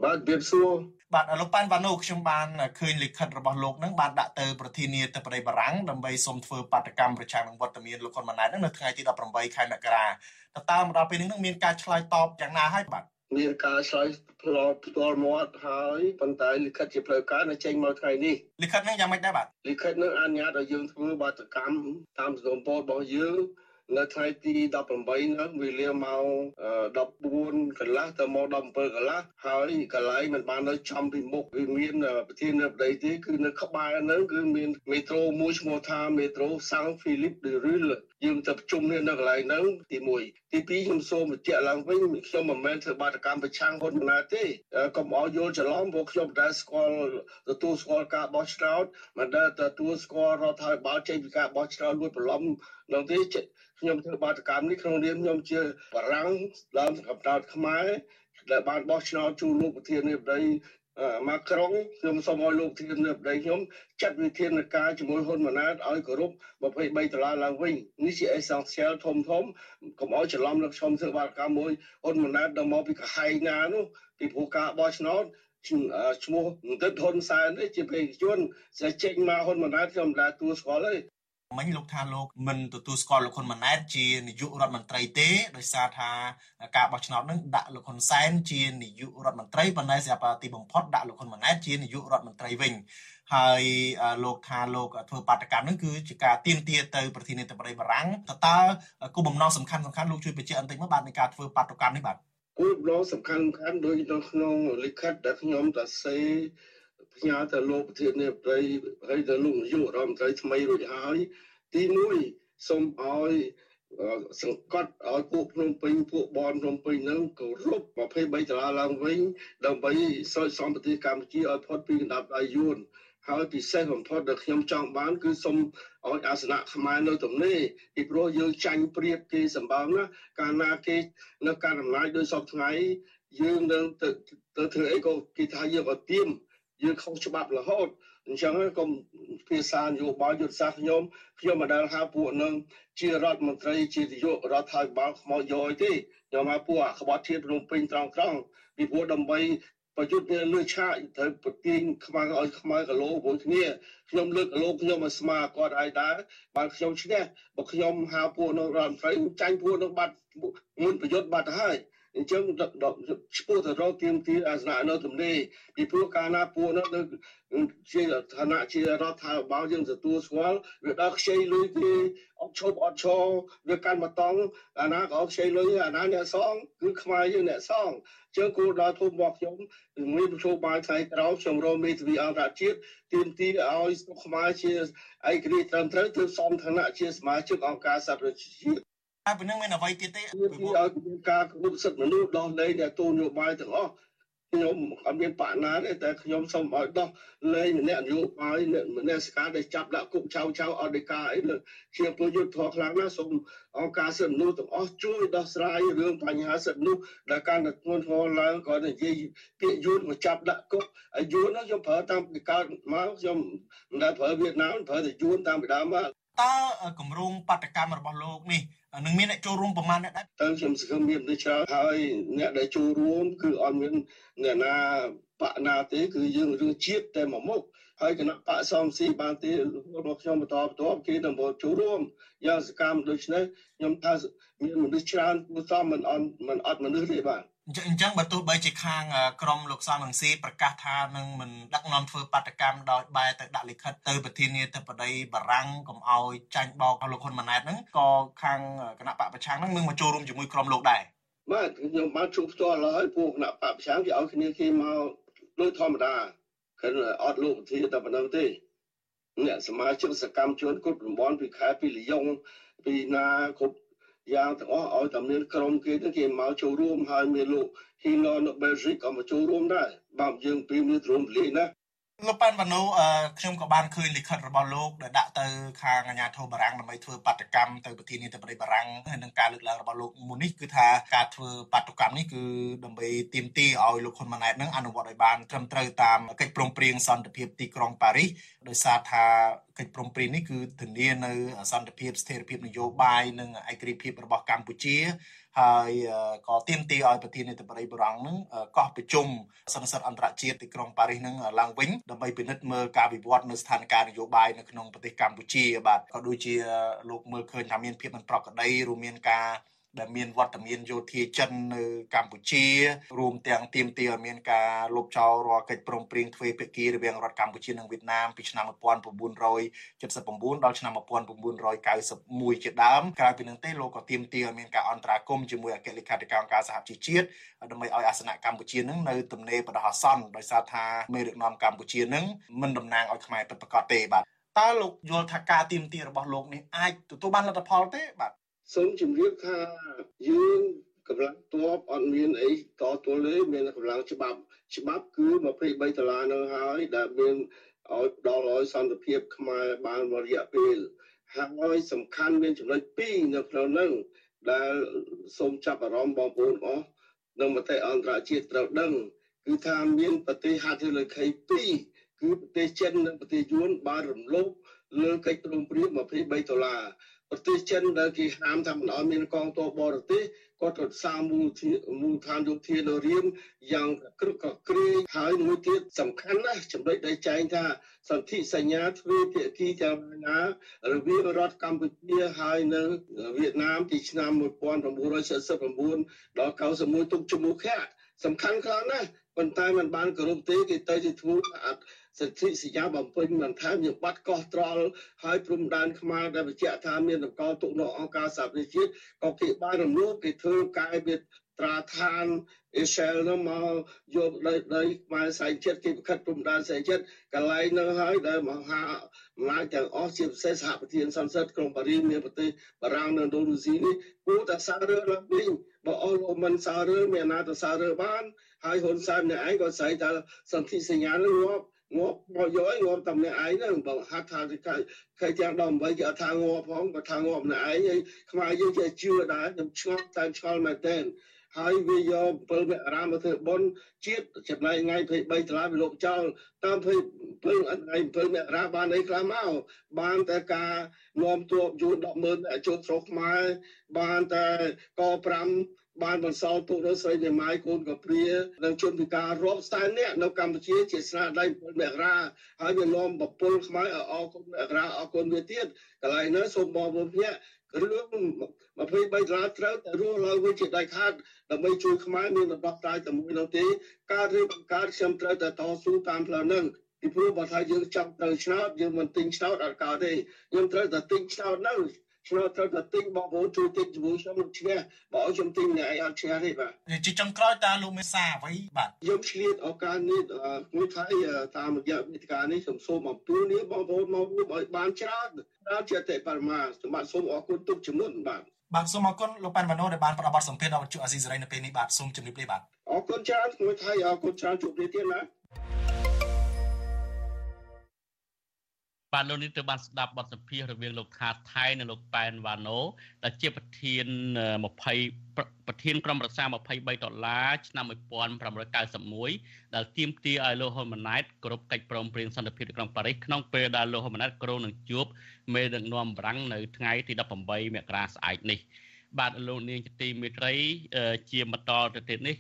បាទជម្រាបសួរបាទលោកប៉ែនវ៉ាណូខ្ញុំបានឃើញលិខិតរបស់លោកនឹងបានដាក់ទៅប្រធានាធិបតីបារាំងដើម្បីសូមធ្វើបាតកម្មប្រឆាំងនឹងវត្តមានលោកហ៊ុនម៉ាណែតនៅថ្ងៃទី18ខែមករាតើតើមកដល់ពេលនេះនឹងមានការឆ្លើយតបយ៉ាងណាហើយបាទ មានការឆ្លើយផ្លោផ្ទាល់មាត់ហើយប៉ុន្តែលិខិតជាផ្លូវការនៅចេញមកថ្ងៃនេះលិខិតនេះយ៉ាងម៉េចដែរបាទលិខិតនឹងអនុញ្ញាតឲ្យយើងធ្វើបាតកម្មតាមសំណុំពររបស់យើងនៅថ្ងៃទី18ហ្នឹងវេលាម៉ោង14កន្លះទៅម៉ោង17កន្លះហើយកន្លែងមិនបាននៅចំពីមុខវាមានប្រធានាធិបតីទេគឺនៅក្បែរហ្នឹងគឺមានមេត្រូមួយឈ្មោះថាមេត្រូសាំងហ្វីលីបឌឺរុល យើងទៅប្រជុំនេះនៅកន្លែងហ្នឹងទី1ទី2ខ្ញុំសូមបញ្ជាក់ឡើងវិញខ្ញុំមិនមែនធ្វើបាតកម្មប្រឆាំងហ៊ុនម៉ាណែតទេកុំឲ្យយល់ច្រឡំព្រោះខ្ញុំមិនដែលស្គាល់ទទួលស្គាល់ការបោះឆ្នោតមិនដែលទទួលស្គាល់រដ្ឋាភិបាលចេញពីការបោះឆ្នោតលួចបន្លំនោះទេខ្ញុំធ្វើបាតកម្មនេះក្នុងនាមខ្ញុំជាបារាំងដើមសង្កាត់ខ្មែរដែលបានបោះឆ្នោតជួលោកប្រធានាធិបតី មកក្រុងខ្ញុំសូមឲ្យលោកធាននៅប្តីខ្ញុំចាត់វិធានការជាមួយហ៊ុនម៉ាណែតឲ្យគោរព23ដុល្លារឡើងវិញនេះជា essential ធំធំកុំឲ្យច្រឡំនៅខ្ញុំធ្វើបាតកម្មមួយហ៊ុនម៉ាណែតដល់មកពីកហែងណានោះពីព្រោះការបោះឆ្នោតឈ្មោះមិនទៅហ៊ុនសែនទេជាបេក្ខជន sẽ ចេញមកហ៊ុនម៉ាណែតខ្ញុំមិនដែលទួស្គាល់ទេ មិញលោកថាលោកមិនទទួលស្គាល់លោកហ៊ុនម៉ាណែតជានាយករដ្ឋមន្ត្រីទេដោយសារថាការបោះឆ្នោតនឹងដាក់លោកហ៊ុនសែនជានាយករដ្ឋមន្ត្រីប៉ុន្តែស្រាប់ទីបំផុតដាក់លោកហ៊ុនម៉ាណែតជានាយករដ្ឋមន្ត្រីវិញហើយលោកថាលោកធ្វើបាតកម្មនឹងគឺជាការទៀមទាទៅប្រធានាធិបតីបារាំងតើតើគោលបំណងសំខាន់សំខាន់លោកជួយបញ្ជាក់បន្តិចមកបាទនៃការធ្វើបាតកម្មនេះបាទគោលបំណងសំខាន់សំខាន់ដូចនៅក្នុងលិខិតដែលខ្ញុំតាសេ ផ្ញើទៅលោកប្រធានាធិបតីហើយទៅលោកនាយករដ្ឋមន្ត្រីថ្មីរួចហើយទី1សូមឲ្យសង្កត់ឲ្យពួកភ្នំពេញពួកបនភ្នំពេញនឹងគោរព23ដុល្លារឡើងវិញដើម្បីស្រោចសំប្រទេសកម្ពុជាឲ្យផុតពីកណ្ដាប់ដៃយួនហើយពិសេសបំផុតដែលខ្ញុំចង់បានគឺសូមឲ្យអាសនៈខ្មែរនៅទំនេរពីព្រោះយើងចាញ់ព្រៀបគេសម្បើមណាកាលណាគេនៅការអំណាចដោយសពថ្ងៃយើងនឹងទៅទៅធ្វើអីក៏គេថាយើងអត់ទៀម យើងខុសច្បាប់រហូតអញ្ចឹងកុំភាសានយោបាយយុទ្ធសាស្ត្រខ្ញុំខ្ញុំមិនដែលហៅពួកនឹងជារដ្ឋមន្ត្រីជានាយករដ្ឋាភិបាលខ្មោចយយទេខ្ញុំហៅពួកក្បត់ធានភ្នំពេញត្រង់ត្រង់ពីព្រោះដើម្បីប្រយុទ្ធនេះលឺឆាកត្រូវប្រទៀងខ្មៅឲ្យខ្មៅគីឡូមួយគ្នាខ្ញុំលើកគីឡូខ្ញុំមកស្មាគាត់ឲ្យដែរបានខ្ញុំឈ្នះបើខ្ញុំហៅពួកនៅរដ្ឋមន្ត្រីចាញ់ពួកនៅបាត់មុនប្រយុទ្ធបាត់ទៅហើយ អញ្ចឹងឈ្មោះទៅរកទៀមទីអាសនៈនៅទំនេរពីព្រោះកាលណាពួកនោះនៅជាឋានៈជារដ្ឋាភិបាលយើងទទួលស្គាល់វាដល់ខ្ចីលុយគេអត់ឈប់អត់ឈរវាកាន់មកតង់អាណាក៏ខ្ចីលុយអាណាអ្នកសងគឺខ្មែរយើងអ្នកសងជើងគោលដល់ធំរបស់ខ្ញុំមានប្រជុំបាយថ្ងៃក្រោយខ្ញុំរមមេធាវីអន្តរជាតិទាមទារឲ្យស្រុកខ្មែរជាឯករាជ្យត្រឹមត្រូវទើបសមឋានៈជាសមាជិកអង្គការសហប្រជាជាតិ តែប៉ុណ្ណឹងមានអ្វីទៀតទេពីឲ្យការគោរពសិទ្ធិមនុស្សដោះលែងអ្នកទូនយោបាយទាំងអស់ខ្ញុំអត់មានបណាទេតែខ្ញុំសូមឲ្យដោះលែងម្នាក់នយោបាយម្នាក់សកាដែលចាប់ដាក់គុកចៅចៅអត់ដីកាអីជាពលយុទ្ធធរខ្លាំងណាស់សូមអង្គការសិទ្ធិមនុស្សទាំងអស់ជួយដោះស្រាយរឿងបញ្ហាសិទ្ធិមនុស្សដែលកាន់តែធ្ងន់ធ្ងរឡើងក៏និយាយពាក្យយួនមកចាប់ដាក់គុកហើយយួននោះខ្ញុំប្រើតាមពីកើតមកខ្ញុំមិនដែលប្រើវៀតណាមប្រើតែយួនតាមពីដើមមកតើគម្រោងបដកម្មរបស់លោកនេះ នឹងមានអ្នកចូលរួមប្រមាណអ្នកដែរតើខ្ញុំសង្ឃឹមមានដូចច្រើនហើយអ្នកដែលចូលរួមគឺអត់មានអ្នកណាបកណាទេគឺយើងរឿងជាតិតែមួយមុខហើយគណៈបកសំស៊ីបានទេរបស់ខ្ញុំបន្តបន្តគេនឹងមកចូលរួមយ៉ាងសកម្មដូច្នេះខ្ញុំថាមានមនុស្សច្រើនគួរសមមិនអត់មិនអត់មនុស្សទេបាទ អញ្ចឹងបើទោះបីជាខាងក្រមលោកសំរងស៊ីប្រកាសថានឹងមិនដឹកនាំធ្វើបាតកម្មដោយបែរទៅដាក់លិខិតទៅប្រធានាធិបតីបារាំងកុំឲ្យចាញ់បោកលោកហ៊ុនម៉ាណែតហ្នឹងក៏ខាងគណៈបកប្រឆាំងហ្នឹងនឹងមកចូលរួមជាមួយក្រមលោកដែរបាទខ្ញុំបានជួបផ្ទាល់ហើយពួកគណៈបកប្រឆាំងគេឲ្យគ្នាគេមកដូចធម្មតាគឺអត់លោកប្រធានតែប៉ុណ្្នឹងទេអ្នកសមាជិកសកម្មជនគ្រប់តំបន់ពីខេត្តពីលីយ៉ុងពីណាគ្រប់ យ៉ាងទាំងអស់ឲ្យតែមានក្រុមគេទៅគេមកចូលរួមហើយមានលោកហ៊ីឡននៅបែលហ្សិកក៏មកចូលរួមដែរបាទយើងពីមានទ្រង់លីណា លោកប៉ាន់វ៉ាណូខ្ញុំក៏បានឃើញលិខិតរបស់លោកដែលដាក់ទៅខាងអាជ្ញាធរបារាំងដើម្បីធ្វើបាតកម្មទៅប្រធានាធិបតីបារាំងហើយនឹងការលើកឡើងរបស់លោកមុននេះគឺថាការធ្វើបាតកម្មនេះគឺដើម្បីទាមទារឲ្យលោកហ៊ុនម៉ាណែតនឹងអនុវត្តឲ្យបានត្រឹមត្រូវតាមកិច្ចព្រមព្រៀងសន្តិភាពទីក្រុងប៉ារីសដោយសារថាកិច្ចព្រមព្រៀងនេះគឺធានានៅសន្តិភាពស្ថិរភាពនយោបាយនិងឯករាជ្យភាពរបស់កម្ពុជា ហើយក៏ទាមទារឲ្យប្រធានាធិបតីបារាំងនឹងកោះប្រជុំសន្និសីទអន្តរជាតិទីក្រុងប៉ារីសនឹងឡើងវិញដើម្បីពិនិត្យមើលការវិវត្តនៅស្ថានភាពនយោបាយនៅក្នុងប្រទេសកម្ពុជាបាទក៏ដូចជាលោកមើលឃើញថាមានភាពមិនប្រក្រតីរួមមានការ ដែលមានវត្តមានយោធាចិននៅកម្ពុជា រួមទាំងទាមទារឲ្យមានការលុបចោលរាល់កិច្ចព្រមព្រៀងទ្វេភាគីរវាងរដ្ឋកម្ពុជានិងវៀតណាមពីឆ្នាំ1979ដល់ឆ្នាំ1991ជាដើមក្រៅពីនឹងទេលោកក៏ទាមទារឲ្យមានការអន្តរាគមន៍ជាមួយអគ្គលេខាធិការអង្គការសហជីវជាតិដើម្បីឲ្យអាសនៈកម្ពុជានឹងនៅទំនេរបដិអាសន្នដោយសារថាមេដឹកនាំកម្ពុជានឹងមិនតំណាងឲ្យខ្មែរពិតប្រាកដទេបាទតើលោកយល់ថាការទៀមទារបស់លោកនេះអាចទទួលបានលទ្ធផលទេបាទ សូមជម្រាបថាយើងកម្លាំងទ័ពអត់មានអីតទល់ទេមានកម្លាំងច្បាប់ច្បាប់គឺ23ដុល្លារនៅហើយដែលមានឲ្យដល់ឲ្យសន្តិភាពខ្មែរបានរយៈពេលហើយសំខាន់មានចំណុច2នៅក្នុងនោះដែលសូមចាប់អារម្មណ៍បងប្អូនអស់និងមតិអន្តរជាតិត្រូវដឹងគឺថាមានប្រទេសហត្ថលេខី2គឺប្រទេសចិននិងប្រទេសយួនបានរំលោភលើកិច្ចព្រមព្រៀង23ដុល្លារ ប្រទេសចិនដែលគេហាមថាមិនឲ្យមានកងទ័ពបរទេសគាត់រក្សាមូលមូលដ្ឋានយោធានៅរៀមយ៉ាងក្រឹកក្រែងហើយមួយទៀតសំខាន់ណាស់ចំណុចដែលចែងថាសន្ធិសញ្ញាទ្វេភាគីទាំងណារវាងរដ្ឋកម្ពុជាហើយនៅវៀតណាមពីឆ្នាំ1949ដល់91ទុកជាមួយខៈសំខាន់ខ្លាំងណាស់ ប៉ុន្តែมันបានគោរពទេគេទៅជាធ្វើអត់សិទ្ធិសញ្ញាបំពេញបន្ថែមយើងបាត់កោះត្រល់ហើយព្រំដែនខ្មែរដែលបញ្ជាក់ថាមានតម្កល់ទុកនៅអង្គការសហប្រជាជាតិក៏គេបានរំលោភគេធ្វើកាយវិត្រាឋានអ៊ីសេលនោះមកយកដីដីខ្មែរសែងចិត្តគេប្រខិតព្រំដែនសែងចិត្តកន្លែងនោះហើយដែលមហាអំណាចទាំងអស់ជាពិសេសសហប្រធានសង្ស័តក្រុងប៉ារីសមានប្រទេសបារាំងនិងឥណ្ឌូនេស៊ីនេះគួរតែសាររើឡើងវិញ បើអស់លោកមិនសាររើមានណាទៅសាររើបានហើយហ៊ុនសែនម្នាក់ឯងក៏ស្អីថាសន្ធិសញ្ញានឹងងាប់ងាប់មកយកឲ្យងាប់តែម្នាក់ឯងហ្នឹងបើហាត់ថាខែទាំង18គេអត់ថាងាប់ផងក៏ថាងាប់ម្នាក់ឯងហើយខ្មែរយើងជាជឿដែរខ្ញុំឆ្ងល់តែឆ្ងល់មែនទែន ហើយវាយក7មករាមកធ្វើបុណ្យជាតិចំណែកថ្ងៃ23ដុល្លារវាលោកចោលតាម20ពេលថ្ងៃ7មករាបានអីខ្លះមកបានតែការនាំទួបយួន100,000អ្នកចូលស្រុកខ្មែរបានតែក5បានបន្សល់ទុកនៅស្រីមេម៉ាយកូនកព្រានិងជនពិការរាប់សែននាក់នៅកម្ពុជាជាស្នាដៃពលមករាហើយវានាំបពុលខ្មែរអរគុណមករាអរគុណវាទៀតកន្លែងនោះសូមបងប្អូនភ្នាក់ រឿង23ដុល្លារត្រូវតែរស់ឡើងវិញជាដាច់ខាតដើម្បីជួយខ្មែរមានរបបតាយតែមួយនោះទេការរៀបបង្កើតខ្ញុំត្រូវតែតស៊ូតាមផ្លូវហ្នឹងពីព្រោះបើថាយើងចាប់ត្រូវឆ្នោតយើងមិនទិញឆ្នោតអត់កើតទេខ្ញុំត្រូវតែទិញឆ្នោតហ្នឹ ងឆ្នោតត្រូវតែទិញបងប្អូនជួយទិញជាមួយខ្ញុំនឹងឈ្នះបើឲ្យខ្ញុំទិញអ្នកឯងអត់ឈ្នះទេបាទជាចុងក្រោយតើលោកមេសាអ្វីបាទខ្ញុំឆ្លៀតឱកាសនេះមួយថៃតាមរយៈវិទ្យានេះខ្ញុំសូមអំពាវនាវបងប្អូនមករួមឲ្យបានច្រើនច្រើនជាអតិបរមាសម្បត្តិសូមអរគុណទុកចំនួនបាទបាទសូមអរគុណលោកប៉ាន់វ៉ាណូដែលបានផ្ដល់បទសម្ភាសន៍ដល់វិទ្យុអាស៊ីសេរីនៅពេលនេះបាទសូមជម្រាបលាបាទអរគុណច្រើនមួយថៃអរគុណច្រើនជួបគ្នាទៀតណា បាទលោកនេះទៅបានស្ដាប់បទសម្ភាសន៍រវាងលោកថាថៃនិងលោកប៉ែនវ៉ាណូដែលជាប្រធាន20ប្រធានក្រុមប្រឹក្សា23ដុល្លារឆ្នាំ1991ដែលទាមទារឲ្យលោកហ៊ុនម៉ាណែតគ្រប់កិច្ចព្រមព្រៀងសន្តិភាពនៅក្រុងប៉ារីសក្នុងពេលដែលលោកហ៊ុនម៉ាណែតគ្រោងនឹងជួបមេដឹកនាំបារាំងនៅថ្ងៃទី18មករាស្អែកនេះបាទលោកនាងជាទីមេត្រីជាបន្តទៅទៀតនេះ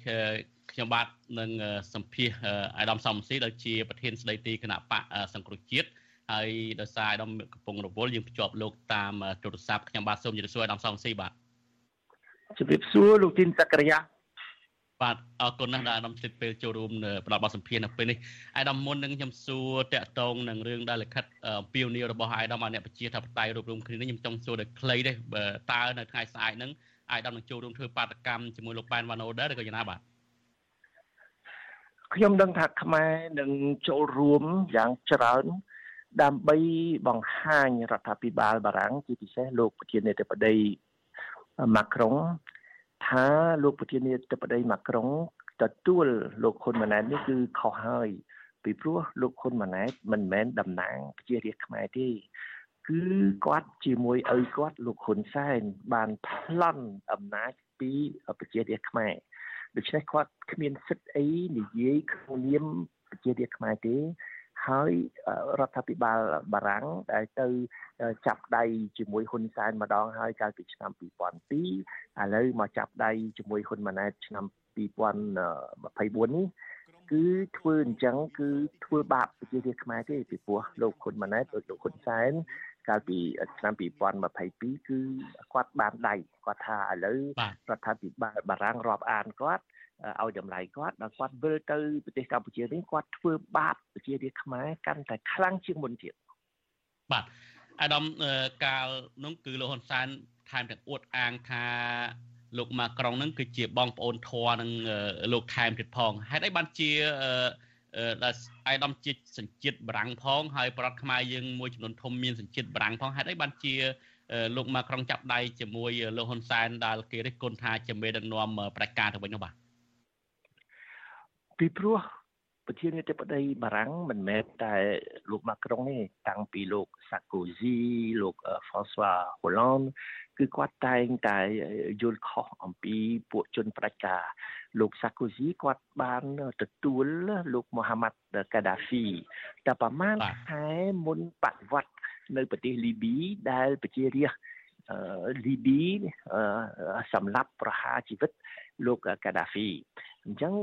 ខ្ញុំបាទនឹងសម្ភាសអាដាមសំស៊ីដែលជាប្រធានស្ដីទីគណៈបកសង្គ្រោះជាតិ ហើយដោយសារអាដាមកំពុងរវល់យើងភ្ជាប់លោកតាមទូរស័ព្ទខ្ញុំបាទសូមជម្រាបសួរអាដាមសំស៊ីបាទជម្រាបសួរលោកទីនសក្តិយាបាទអរគុណណាស់ដែលអាដាមស្ទិតពេលចូលរួមផ្ដល់បទសម្ភាសន៍នៅពេលនេះអាដាមមុននឹងខ្ញុំសួរតាក់ទងនឹងរឿងដែលលិខិតពីវនីរបស់អាដាមឲ្យអ្នកប្រជាធិបតេយ្យរួបរวมគ្នានេះខ្ញុំចង់សួរដល់ខ្លីទេតើនៅថ្ងៃស្អែកហ្នឹងអាដាមនឹងចូលរួមធ្វើបាតកម្មជាមួយលោកប៉ែនវ៉ាណូដែរឬក៏យ៉ាងណាបាទខ្ញុំដឹងថាខ្មែរនឹងចូលរួមយ៉ាងច្រើន ដើម្បីបង្ហាញរដ្ឋាភិបាលបារាំងជាពិសេសលោកប្រធានាធិបតីម៉ាក្រុងថាលោកប្រធានាធិបតីម៉ាក្រុងទទួលលោកហ៊ុនម៉ាណែតនេះគឺខុសហើយពីព្រោះលោកហ៊ុនម៉ាណែតមិនមែនតំណាងប្រជារាស្ត្រខ្មែរទេគឺគាត់ជាមួយឪគាត់លោកហ៊ុនសែនបានប្លន់អំណាចពីប្រជារាស្ត្រខ្មែរដូច្នេះគាត់គ្មានសិទ្ធិអីនិយាយក្នុងនាមប្រជារាស្ត្រខ្មែរទេ ហើយរដ្ឋាភិបាលបារាំងដែលទៅចាប់ដៃជាមួយហ៊ុនសែនម្ដងហើយកាលពីឆ្នាំ2002ឥឡូវមកចាប់ដៃជាមួយហ៊ុនម៉ាណែតឆ្នាំ2024នេះគឺធ្វើអញ្ចឹងគឺធ្វើបាបប្រជារាស្ត្រខ្មែរទេពីព្រោះលោកហ៊ុនម៉ាណែតដូចលោកហ៊ុនសែនកាលពីឆ្នាំ2022គឺគាត់បានដៃគាត់ថាឥឡូវរដ្ឋាភិបាលបារាំងរាប់អានគាត់ ឲ្យតម្លៃគាត់ដល់គាត់វិលទៅប្រទេសកម្ពុជាវិញគាត់ធ្វើបាបប្រជារាស្ត្រខ្មែរកាន់តែខ្លាំងជាងមុនទៀតបាទអាដាមកាលនោះគឺលោកហ៊ុនសែនថែមទាំងអួតអាងថាលោកម៉ាក្រុងនឹងគឺជាបងប្អូនធរនឹងលោកថែមទៀតផងហេតុអីបានជាដែលអាយដាមជាសញ្ជាតិបារាំងផងហើយប្រដ្ឋខ្មែរយើងមួយចំនួនធំមានសញ្ជាតិបារាំងផងហេតុអីបានជាលោកម៉ាក្រុងចាប់ដៃជាមួយលោកហ៊ុនសែនដែលគេរិះគន់ថាជាមេដឹកនាំប្រជាការទៅវិញនោះបាទ ពីព្រោះប្រធានាធិបតីបារាំងមិនមែនតែលោកម៉ាក្រុងទេតាំងពីលោកសាកូស៊ីលោកហ្វ្រង់ស្វាហូឡង់គឺគាត់តែងតែយល់ខុសអំពីពួកជនប្រជាការលោកសាកូស៊ីគាត់បានទទួលលោកមូហាម៉ាត់កាដាហ្វីតែប្រហែលខែមុនបដិវត្តនៅប្រទេសលីប៊ីដែលប្រជារាស្ត្រលីប៊ីសម្រាប់ប្រហារជីវិតលោកកាដាហ្វីអញ្ចឹង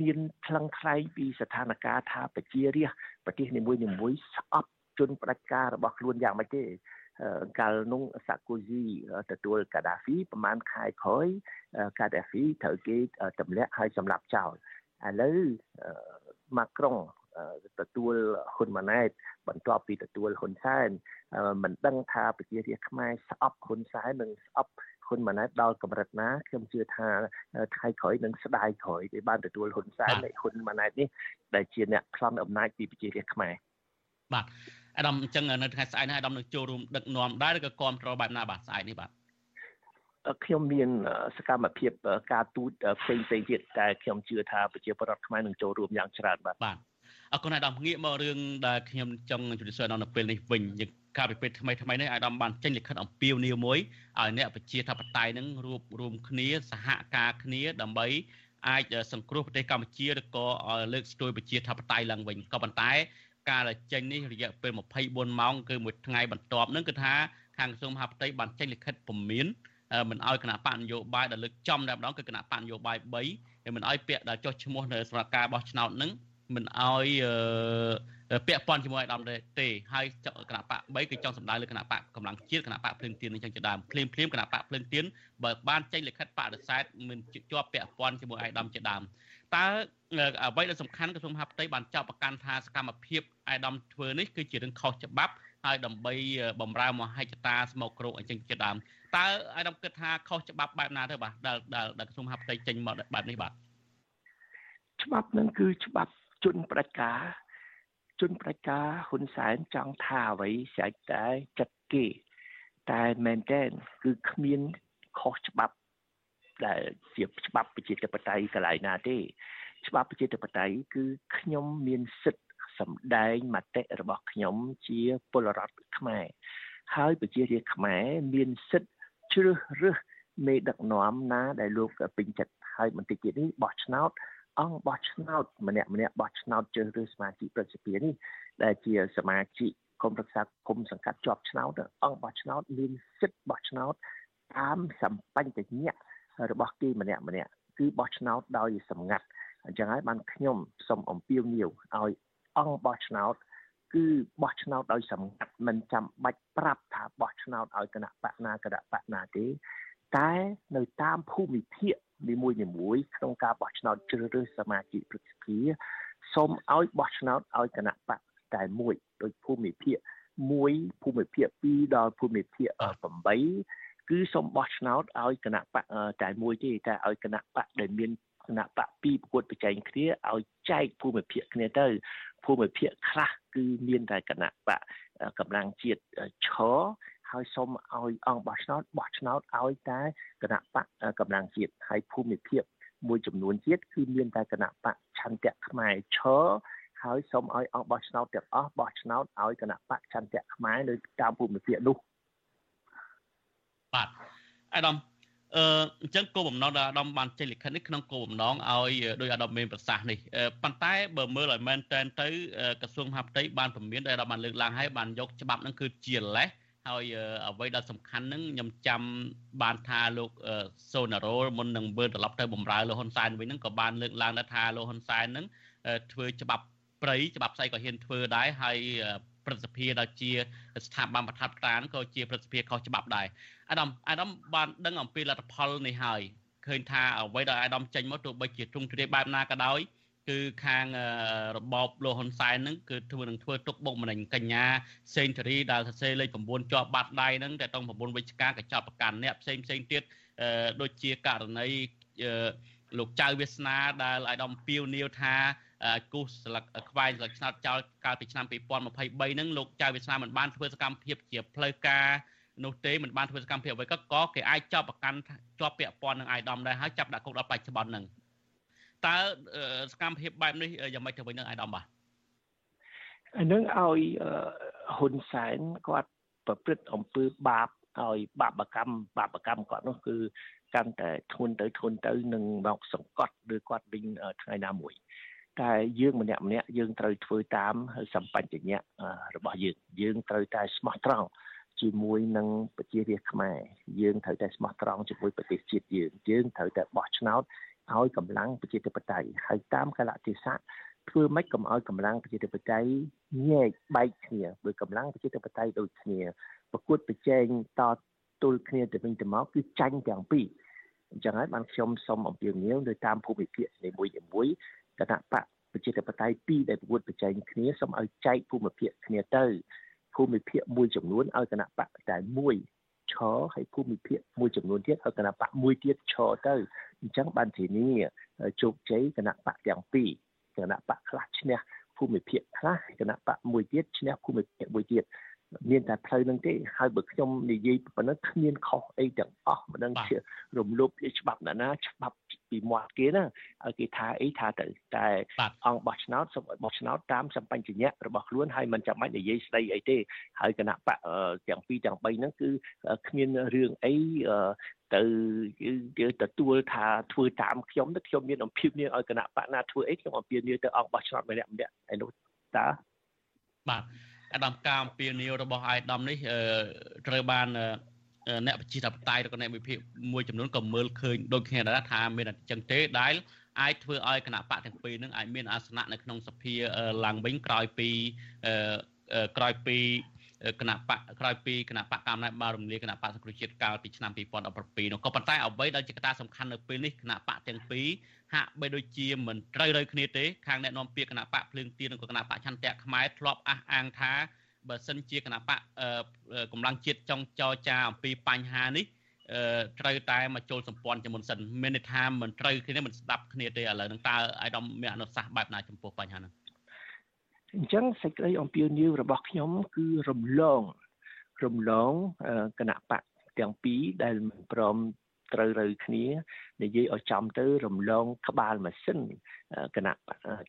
មានថ្លឹងថ្លែងពីស្ថានភាពថាប្រជារាស្ត្រប្រទេសនីមួយៗស្អប់ជនផ្ដាច់ការរបស់ខ្លួនយ៉ាងម៉េចទេកាលនោះសាកូស៊ីទទួលកាដាហ្វីប្រហែលខែក្រោយកាដាហ្វីត្រូវគេទម្លាក់ហើយសម្លាប់ចោលឥឡូវម៉ាក្រុង ទទួលហ៊ុនម៉ាណែតបន្ទាប់ពីទទួលហ៊ុនសែនមិនដឹងថាប្រជារាស្ត្រខ្មែរស្អប់ហ៊ុនសែននិងស្អប់ហ៊ុនម៉ាណែតដល់កម្រិតណាខ្ញុំជឿថាថ្ងៃក្រោយនឹងស្ដាយក្រោយដែលបានទទួលហ៊ុនសែននៃហ៊ុនម៉ាណែតនេះដែលជាអ្នកប្លន់អំណាចពីប្រជារាស្ត្រខ្មែរបាទអាដាមអញ្ចឹងនៅថ្ងៃស្អែកនេះអាដាមនឹងចូលរួមដឹកនាំដែរឬក៏គ្រប់គ្រងបែបណាបាទស្អែកនេះបាទខ្ញុំមានសកម្មភាពការទូតផ្សេងផ្សេងទៀតតែខ្ញុំជឿថាប្រជាពលរដ្ឋខ្មែរនឹងចូលរួមយ៉ាងច្រើនបាទបាទ អរគុណអាដាមងាកមករឿងដែលខ្ញុំចង់ជម្រាបសួរដល់នៅពេលនេះវិញយើងកាលពីពេលថ្មីថ្មីនេះអាដាមបានចេញលិខិតអំពាវនាវមួយឲ្យអ្នកប្រជាធិបតេយ្យនឹងរួបរวมគ្នាសហការគ្នាដើម្បីអាចសង្គ្រោះប្រទេសកម្ពុជាឬក៏លើកស្ទួយប្រជាធិបតេយ្យឡើងវិញក៏ប៉ុន្តែការចេញនេះរយៈពេល24ម៉ោងគឺមួយថ្ងៃបន្ទាប់នឹងគឺថាខាងក្រសួងមហាផ្ទៃបានចេញលិខិតពមៀនមិនឲ្យគណៈបកនយោបាយដែលលើកចំតែម្ដងគឺគណៈបកនយោបាយ3ហើយមិនឲ្យពាក្យដែលចុះឈ្មោះនៅសម្រាប់ការបោះឆ្នោតនឹង មិនឲ្យពាក់ព័ន្ធជាមួយអាដាមទេហើយគណៈបក3គឺចង់សម្ដៅលើគណៈបកកម្លាំងជាតិគណៈបកភ្លឹងទៀននឹងចឹងជាដើមភ្លាមភ្លាមគណៈបកភ្លឹងទៀនបើបានចេញលិខិតបដិសេធមិនជាប់ពាក់ព័ន្ធជាមួយអាដាមជាដើមតើអ្វីដែលសំខាន់ក្រសួងមហាផ្ទៃបានចោទប្រកាន់ថាសកម្មភាពអាដាមធ្វើនេះគឺជារឿងខុសច្បាប់ហើយដើម្បីបំរើមហិច្ឆតាស្មោកគ្រោកអញ្ចឹងជាដើមតើអាដាមគិតថាខុសច្បាប់បែបណាទៅបាទដែលដែលក្រសួងមហាផ្ទៃចេញមកបែបនេះបាទច្បាប់នឹងគឺច្បាប់ ជនប្រជាការជនប្រជាការហ៊ុនសែនចង់ថាអ្វីស្រេចតែចិត្តគេតែមែនតើគឺគ្មានខុសច្បាប់ដែលជាច្បាប់ប្រជាធិបតេយ្យកន្លែងណាទេ ច្បាប់ប្រជាធិបតេយ្យគឺខ្ញុំមានសិទ្ធិសម្ដែងមតិរបស់ខ្ញុំជាពលរដ្ឋខ្មែរហើយប្រជារាស្ត្រខ្មែរមានសិទ្ធិជ្រើសរើសមេដឹកនាំណាដែលលោកពេញចិត្តហើយបន្តិចទៀតនេះបោះឆ្នោត អង្គបោះឆ្នោតម្នាក់ម្នាក់បោះឆ្នោតជ្រើសរើសសមាជិកប្រសិទ្ធិនេះដែលជាសមាជិកគុំប្រឹក្សាគុំសង្កាត់ជាប់ឆ្នោតអង្គបោះឆ្នោតមានសិទ្ធិបោះឆ្នោតតាមសម្បញ្ញៈរបស់គេម្នាក់ម្នាក់គឺបោះឆ្នោតដោយសម្ងាត់អញ្ចឹងហើយបានខ្ញុំសូមអំពាវនាវឲ្យអង្គបោះឆ្នោតគឺបោះឆ្នោតដោយសម្ងាត់មិនចាំបាច់ប្រាប់ថាបោះឆ្នោតឲ្យគណៈបកណាគណៈបកណាទេ តែនៅតាមភូមិភាគនីមួយនីមួយក្នុងការបោះឆ្នោតជ្រើសរើសសមាជិកព្រឹទ្ធសភាសូមឲ្យបោះឆ្នោតឲ្យគណៈបកតែមួយដោយភូមិភាគ1ភូមិភាគ2ដល់ភូមិភាគ8គឺសូមបោះឆ្នោតឲ្យគណៈបកតែមួយទេតែឲ្យគណៈបកដែលមានគណៈបកពីរប្រកួតប្រជែងគ្នាឲ្យចែកភូមិភាគគ្នាទៅភូមិភាគខ្លះគឺមានតែគណៈបកកម្លាំងជាតិឈរ ហើយសូមឲ្យអង្គបោះឆ្នោតបោះឆ្នោតឲ្យតែគណៈបកកម្លាំងជាតិហើយភូមិភាគមួយចំនួនទៀតគឺមានតែគណៈបកឆន្ទៈខ្មែរឈរហើយសូមឲ្យអង្គបោះឆ្នោតទាំងអស់បោះឆ្នោតឲ្យគណៈបកចន្ទៈខ្មែរនៅតាមភូមិភាគនោះបាទអាដាមអឺអញ្ចឹងគោលបំណងដែលអាដាមបានចេញលិខិតនេះក្នុងគោលបំណងឲ្យដោយអាដាមមានប្រសាសន៍នេះប៉ុន្តែបើមើលឲ្យមែនតែនទៅក្រសួងមហាផ្ទៃបានពមៀនដែលអាដាមបានលើកឡើងហើយបានយកច្បាប់ហ្នឹងគឺជាលេស ហើយអ្វីដែលសំខាន់ហ្នឹងខ្ញុំចាំបានថាលោកសូណារ៉ូមុននឹងវិលត្រឡប់ទៅបំរើលោកហ៊ុនសែនវិញហ្នឹងក៏បានលើកឡើងដែរថាលោកហ៊ុនសែនហ្នឹងធ្វើច្បាប់ព្រៃច្បាប់ស្អីក៏ហ៊ានធ្វើដែរហើយព្រឹទ្ធសភាដែលជាស្ថាប័នប្រថាប់ត្រានក៏ជាព្រឹទ្ធសភាខុសច្បាប់ដែរអាដាមអាដាមបានដឹងអំពីលទ្ធផលនេះហើយឃើញថាអ្វីដែលអាដាមចេញមកទោះបីជាទ្រង់ទ្រាយបែបណាក៏ដោយ គឺខាងរបបលោកហ៊ុនសែនហ្នឹងគឺធ្វើនឹងធ្វើទុកបុកម្នេញកញ្ញាសេងធារីដែលសរសេរលេខ9ជាប់បាត់ដៃហ្នឹងតែតង9វិច្ឆិកាក៏ចាប់ប្រកាន់អ្នកផ្សេងផ្សេងទៀតដូចជាករណីលោកចៅវាសនាដែលអាយដាមពីវនីវថាគូសស្លឹកខ្វែងស្លឹកឆ្នោតចោលកាលពីឆ្នាំ2023ហ្នឹងលោកចៅវាសនាមិនបានធ្វើសកម្មភាពជាផ្លូវការនោះទេមិនបានធ្វើសកម្មភាពអ្វីក៏ក៏គេអាចចាប់ប្រកាន់ជាប់ពាក់ព័ន្ធនឹងអាយដាមដែរហើយចាប់ដាក់គុកដល់បច្ចុប្បន្នហ្នឹង តើសកម្មភាពបែបនេះយ៉ាងម៉េចទៅវិញនឹងអាយដាមបាទអានឹងឲ្យហ៊ុនសែនគាត់ប្រព្រឹត្តអំពើបាបឲ្យបាបកម្មបាបកម្មគាត់នោះគឺកាន់តែធ្ងន់ទៅធ្ងន់ទៅនឹងមកសង្កត់ឬគាត់វិញថ្ងៃណាមួយតែយើងម្នាក់ម្នាក់យើងត្រូវធ្វើតាមសម្បញ្ញៈរបស់យើងយើងត្រូវតែស្មោះត្រង់ជាមួយនឹងប្រជារាស្ត្រខ្មែរយើងត្រូវតែស្មោះត្រង់ជាមួយប្រទេសជាតិយើងយើងត្រូវតែបោះឆ្នោត ឲ្យកម្លាំងប្រជាធិបតេយ្យហើយតាមកលៈទេសៈធ្វើម៉េចកុំឲ្យកម្លាំងប្រជាធិបតេយ្យញែកបែកគ្នាបើកម្លាំងប្រជាធិបតេយ្យដូចគ្នាប្រកួតប្រជែងតទល់គ្នាទៅវិញទៅមកគឺចាញ់ទាំងពីរអញ្ចឹងហើយបានខ្ញុំសូមអំពាវនាវទៅតាមភូមិភាគនីមួយៗគណៈបកប្រជាធិបតេយ្យពីរដែលប្រកួតប្រជែងគ្នាសូមឲ្យចែកភូមិភាគគ្នាទៅភូមិភាគមួយចំនួនឲ្យគណៈបកតែមួយ ឈរហើយភូមិភាគមួយចំនួនទៀតឲ្យគណៈបកមួយទៀតឈរទៅអញ្ចឹងបានធានាជោគជ័យគណៈបកទាំងពីរគណៈបកខ្លះឈ្នះភូមិភាគខ្លះគណៈបកមួយទៀតឈ្នះភូមិភាគមួយទៀត មានតែផ្លូវនឹងទេហើយបើខ្ញុំនិយាយប៉ុណ្ណឹងគ្មានខុសអីទាំងអស់មិនដឹងជារំលោភជាច្បាប់ណាណាច្បាប់ពីមាត់គេណាឲ្យគេថាអីថាទៅតែអង្គបោះឆ្នោតសូមឲ្យបោះឆ្នោតតាមសម្បញ្ញៈរបស់ខ្លួនហើយមិនចាំបាច់និយាយស្ដីអីទេហើយគណៈបកទាំងពីរទាំង3ហ្នឹងគឺគ្មានរឿងអីទៅយើងទទួលថាធ្វើតាមខ្ញុំទៅខ្ញុំមានអំពីនាងឲ្យគណៈបកណាធ្វើអីខ្ញុំអំពីនាងទៅអង្គបោះឆ្នោតម្នាក់ម្នាក់ឯនោះតើបាទ អាដាមការអំពាវនាវរបស់អាយដាមនេះត្រូវបានអ្នកប្រជាធិបតេយ្យឬក៏អ្នកវិភាគមួយចំនួនក៏មើលឃើញដូចគ្នាដែរថាមានអញ្ចឹងទេដែលអាចធ្វើឲ្យគណៈបកទាំងពីរនឹងអាចមានអាសនៈនៅក្នុងសភាឡើងវិញក្រោយពីក្រោយពីគណៈបកក្រោយពីគណៈបកកម្ពុជាបានរំលាយគណៈបកសង្គ្រោះជាតិកាលពីឆ្នាំ2017នោះក៏ប៉ុន្តែអ្វីដែលជាកត្តាសំខាន់នៅពេលនេះគណៈបកទាំងពីរ ហាក់បីដូចជាមិនត្រូវរើគ្នាទេខាងអ្នកនាំពាក្យគណៈបកភ្លើងទៀននិងគណៈបកឆន្ទៈខ្មែរធ្លាប់អះអាងថាបើសិនជាគណៈបកកម្លាំងជាតិចង់ចរចាអំពីបញ្ហានេះត្រូវតែមកចូលសម្ព័ន្ធជាមុនសិនមានន័យថាមិនត្រូវគ្នាមិនស្ដាប់គ្នាទេឥឡូវហ្នឹងតើអាយដាមមានអនុសាសន៍បែបណាចំពោះបញ្ហាហ្នឹងអញ្ចឹងសេចក្តីអំពាវនាវរបស់ខ្ញុំគឺរំលងរំលងគណៈបកទាំងពីរដែលមិនព្រម ត្រូវរើគ្នានិយាយឲ្យចំទៅរំលងក្បាលម៉ាស៊ីនគណៈ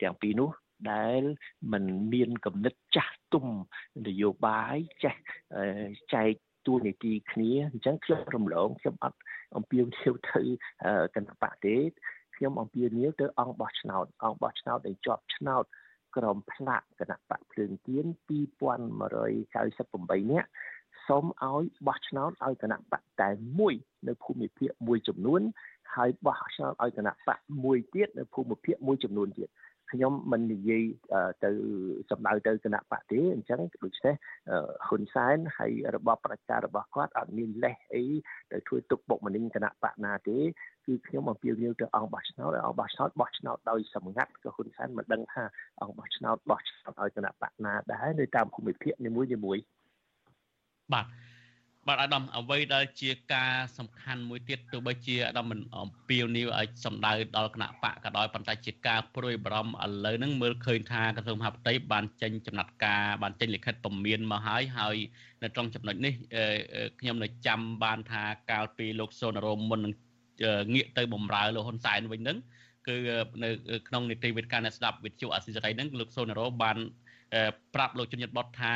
ទាំងពីរនោះដែលมันមានគំនិតចាស់ទុំនយោបាយចេះចែកតួនាទីគ្នាអញ្ចឹងខ្ញុំរំលងខ្ញុំអត់អំពាវនាវទៅគណៈបកទេខ្ញុំអំពាវនាវទៅអង្គបោះឆ្នោតអង្គបោះឆ្នោតដែលជាប់ឆ្នោតក្រមផ្លាកគណៈបកភ្លើងទៀន2198នាក់សូមឲ្យបោះឆ្នោតឲ្យគណៈបកតែមួយ នៅភូមិភាគមួយចំនួនហើយបោះឆ្នោតឲ្យគណៈបកមួយទៀតនៅភូមិភាគមួយចំនួនទៀតខ្ញុំមិននិយាយទៅសម្ដៅទៅគណៈបកទេអញ្ចឹងដូច្នេះហ៊ុនសែនហើយរបបប្រជារបស់គាត់អត់មានលេសអីទៅធ្វើទុកបុកម្នេញគណៈបកណាទេគឺខ្ញុំអំពាវនាវទៅអង្គបោះឆ្នោតអង្គបោះឆ្នោតបោះឆ្នោតដោយសម្ងាត់ក៏ហ៊ុនសែនមិនដឹងថាអង្គបោះឆ្នោតបោះឆ្នោតឲ្យគណៈបកណាដែរនៅតាមភូមិភាគនីមួយៗបាទ បាទអាដាមអ្វីដែលជាការសំខាន់មួយទៀតទោះបីជាអាដាមមិនអំពាវនាវឲ្យសម្ដៅដល់គណៈបកក៏ដោយប៉ុន្តែជាការព្រួយបារម្ភឥឡូវហ្នឹងមើលឃើញថាក្រសួងមហាផ្ទៃបានចេញចំណាត់ការបានចេញលិខិតពមៀនមកហើយហើយនៅត្រង់ចំណុចនេះខ្ញុំនៅចាំបានថាកាលពីលោកសូនរមមុននឹងងាកទៅបំរើលោកហ៊ុនសែនវិញហ្នឹងគឺនៅក្នុងនីតិវិទ្យាអ្នកស្ដាប់វិទ្យុអសិរ័យហ្នឹងលោកសូណារ៉ូបានប្រាប់លោកជនជាតិបតថា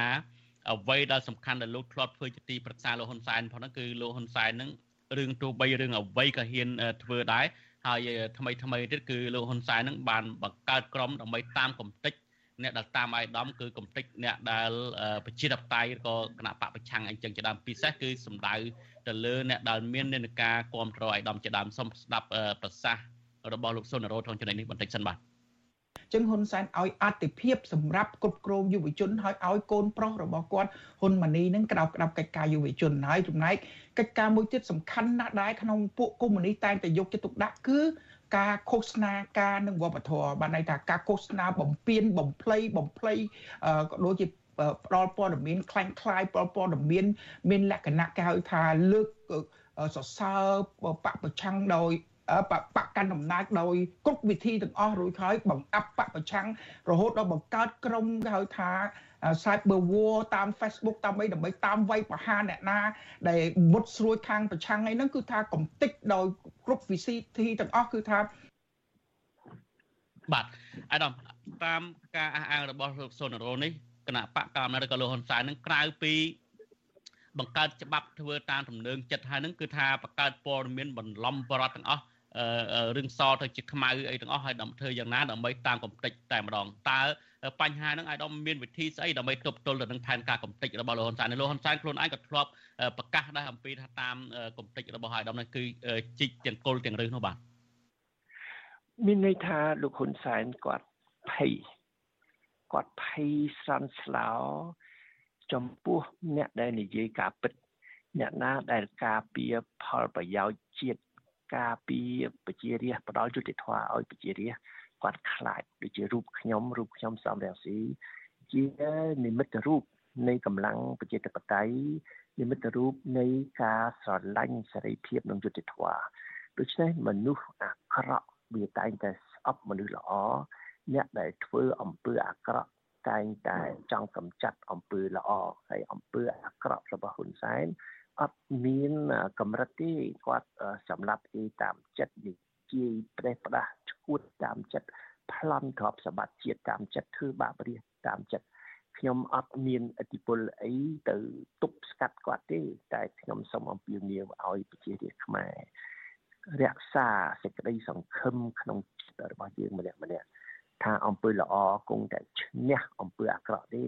អ្វីដែលសំខាន់ដែលលោកធ្លាប់ធ្វើជាទីប្រឹក្សាលោកហ៊ុនសែនផងហ្នឹងគឺលោកហ៊ុនសែនហ្នឹងរឿងទោះបីរឿងអ្វីក៏ហ៊ានធ្វើដែរហើយថ្មីថ្មីទៀតគឺលោកហ៊ុនសែនហ្នឹងបានបង្កើតក្រុមដើម្បីតាមកំតិចអ្នកដែលតាមអាយដាមគឺកំតិចអ្នកដែលប្រជាធិបតេយ្យក៏គណៈបកប្រឆាំងអីចឹងជាដើមពិសេសគឺសំដៅទៅលើអ្នកដែលមាននានាការគ្រប់គ្រងអាយដាមជាដើមសូមស្ដាប់ប្រសាសន៍របស់លោកសុនរោក្នុងចំណុចនេះបន្តិចសិនបាទ ចឹងហ៊ុនសែនឲ្យអតិភិបសម្រាប់គ្រប់គ្រងយុវជនហើយឲ្យកូនប្រុសរបស់គាត់ហ៊ុនម៉ាណីនឹងក្តោបក្តាប់កិច្ចការយុវជនហើយចំណែកកិច្ចការមួយទៀតសំខាន់ណាស់ដែរក្នុងពួកកុម្មុយនីសតែងតែយកចិត្តទុកដាក់គឺការឃោសនាការនឹងវប្បធម៌បានន័យថាការឃោសនាបំពេញបំភ្លៃបំភ្លៃក៏ដូចជាផ្ដល់ព័ត៌មានคล้ายคล้ายផ្ដល់ព័ត៌មានមានលក្ខណៈគេហៅថាលើកសរសើរបពប្រឆាំងដោយ បកកាន់អំណាចដោយគ្រប់វិធីទាំងអស់រួចហើយបង្អាប់បកប្រឆាំងរហូតដល់បង្កើតក្រុមគេហៅថា cyber war តាម Facebook តាមអីដើម្បីតាមវាយប្រហារអ្នកណាដែលមុតស្រួយខាងប្រឆាំងអីហ្នឹងគឺថាកំតិចដោយគ្រប់វិធីទាំងអស់គឺថាបាទអាដាមតាមការអះអាងរបស់លោកសុនរោនេះគណៈបកកណ្ដាលឬក៏លោកហ៊ុនសែននឹងក្រៅពីបង្កើតច្បាប់ធ្វើតាមទំនើងចិត្តហើយនឹងគឺថាបង្កើតព័ត៌មានបន្លំបរដ្ឋទាំងអស់ រឿងសទៅជាខ្មៅអីទាំងអស់ហើយដើម្បីធ្វើយ៉ាងណាដើម្បីតាមកំតិចតែម្ដងតើបញ្ហាហ្នឹងអាយដាមមានវិធីស្អីដើម្បីទប់ទល់ទៅនឹងផែនការកំតិចរបស់លោកហ៊ុនសែនលោកហ៊ុនសែនខ្លួនឯងក៏ធ្លាប់ប្រកាសដែរអំពីថាតាមកំតិចរបស់អាយដាមនេះគឺជីកទាំងគល់ទាំងរឹសនោះបាទមានន័យថាលោកហ៊ុនសែនគាត់ភ័យគាត់ភ័យស្រាន់ស្លោចំពោះអ្នកដែលនិយាយការពិតអ្នកណាដែលការពារផលប្រយោជន៍ជាតិ ការពារប្រជារាស្ត្រផ្ដល់យុត្តិធម៌ឲ្យប្រជារាស្ត្រគាត់ខ្លាចដូចជារូបខ្ញុំរូបខ្ញុំសំរងស៊ីជានិមិត្តរូបនៃកម្លាំងប្រជាធិបតេយ្យនិមិត្តរូបនៃការស្រឡាញ់សេរីភាពនិងយុត្តិធម៌ដូច្នេះមនុស្សអាក្រក់វាតែងតែស្អប់មនុស្សល្អអ្នកដែលធ្វើអំពើអាក្រក់តែងតែចង់កម្ចាត់អំពើល្អហើយអំពើអាក្រក់របស់ហ៊ុនសែន អត់មានកម្រិតទេគាត់សម្រាប់គេតាមចិត្តនិយាយប្រេះផ្ដាស់ឈួតតាមចិត្តប្លន់ទ្រព្យសម្បត្តិជាតិតាមចិត្តធ្វើបាបរាជតាមចិត្តខ្ញុំអត់មានអធិបុលអីទៅទប់ស្កាត់គាត់ទេ តែខ្ញុំសូមអំពាវនាវឲ្យប្រជារាស្ត្រខ្មែររក្សាសេចក្តីសង្ឃឹមក្នុងចិត្តរបស់យើងម្នាក់ម្នាក់ថាអំពើល្អគង់តែឈ្នះអំពើអាក្រក់ទេ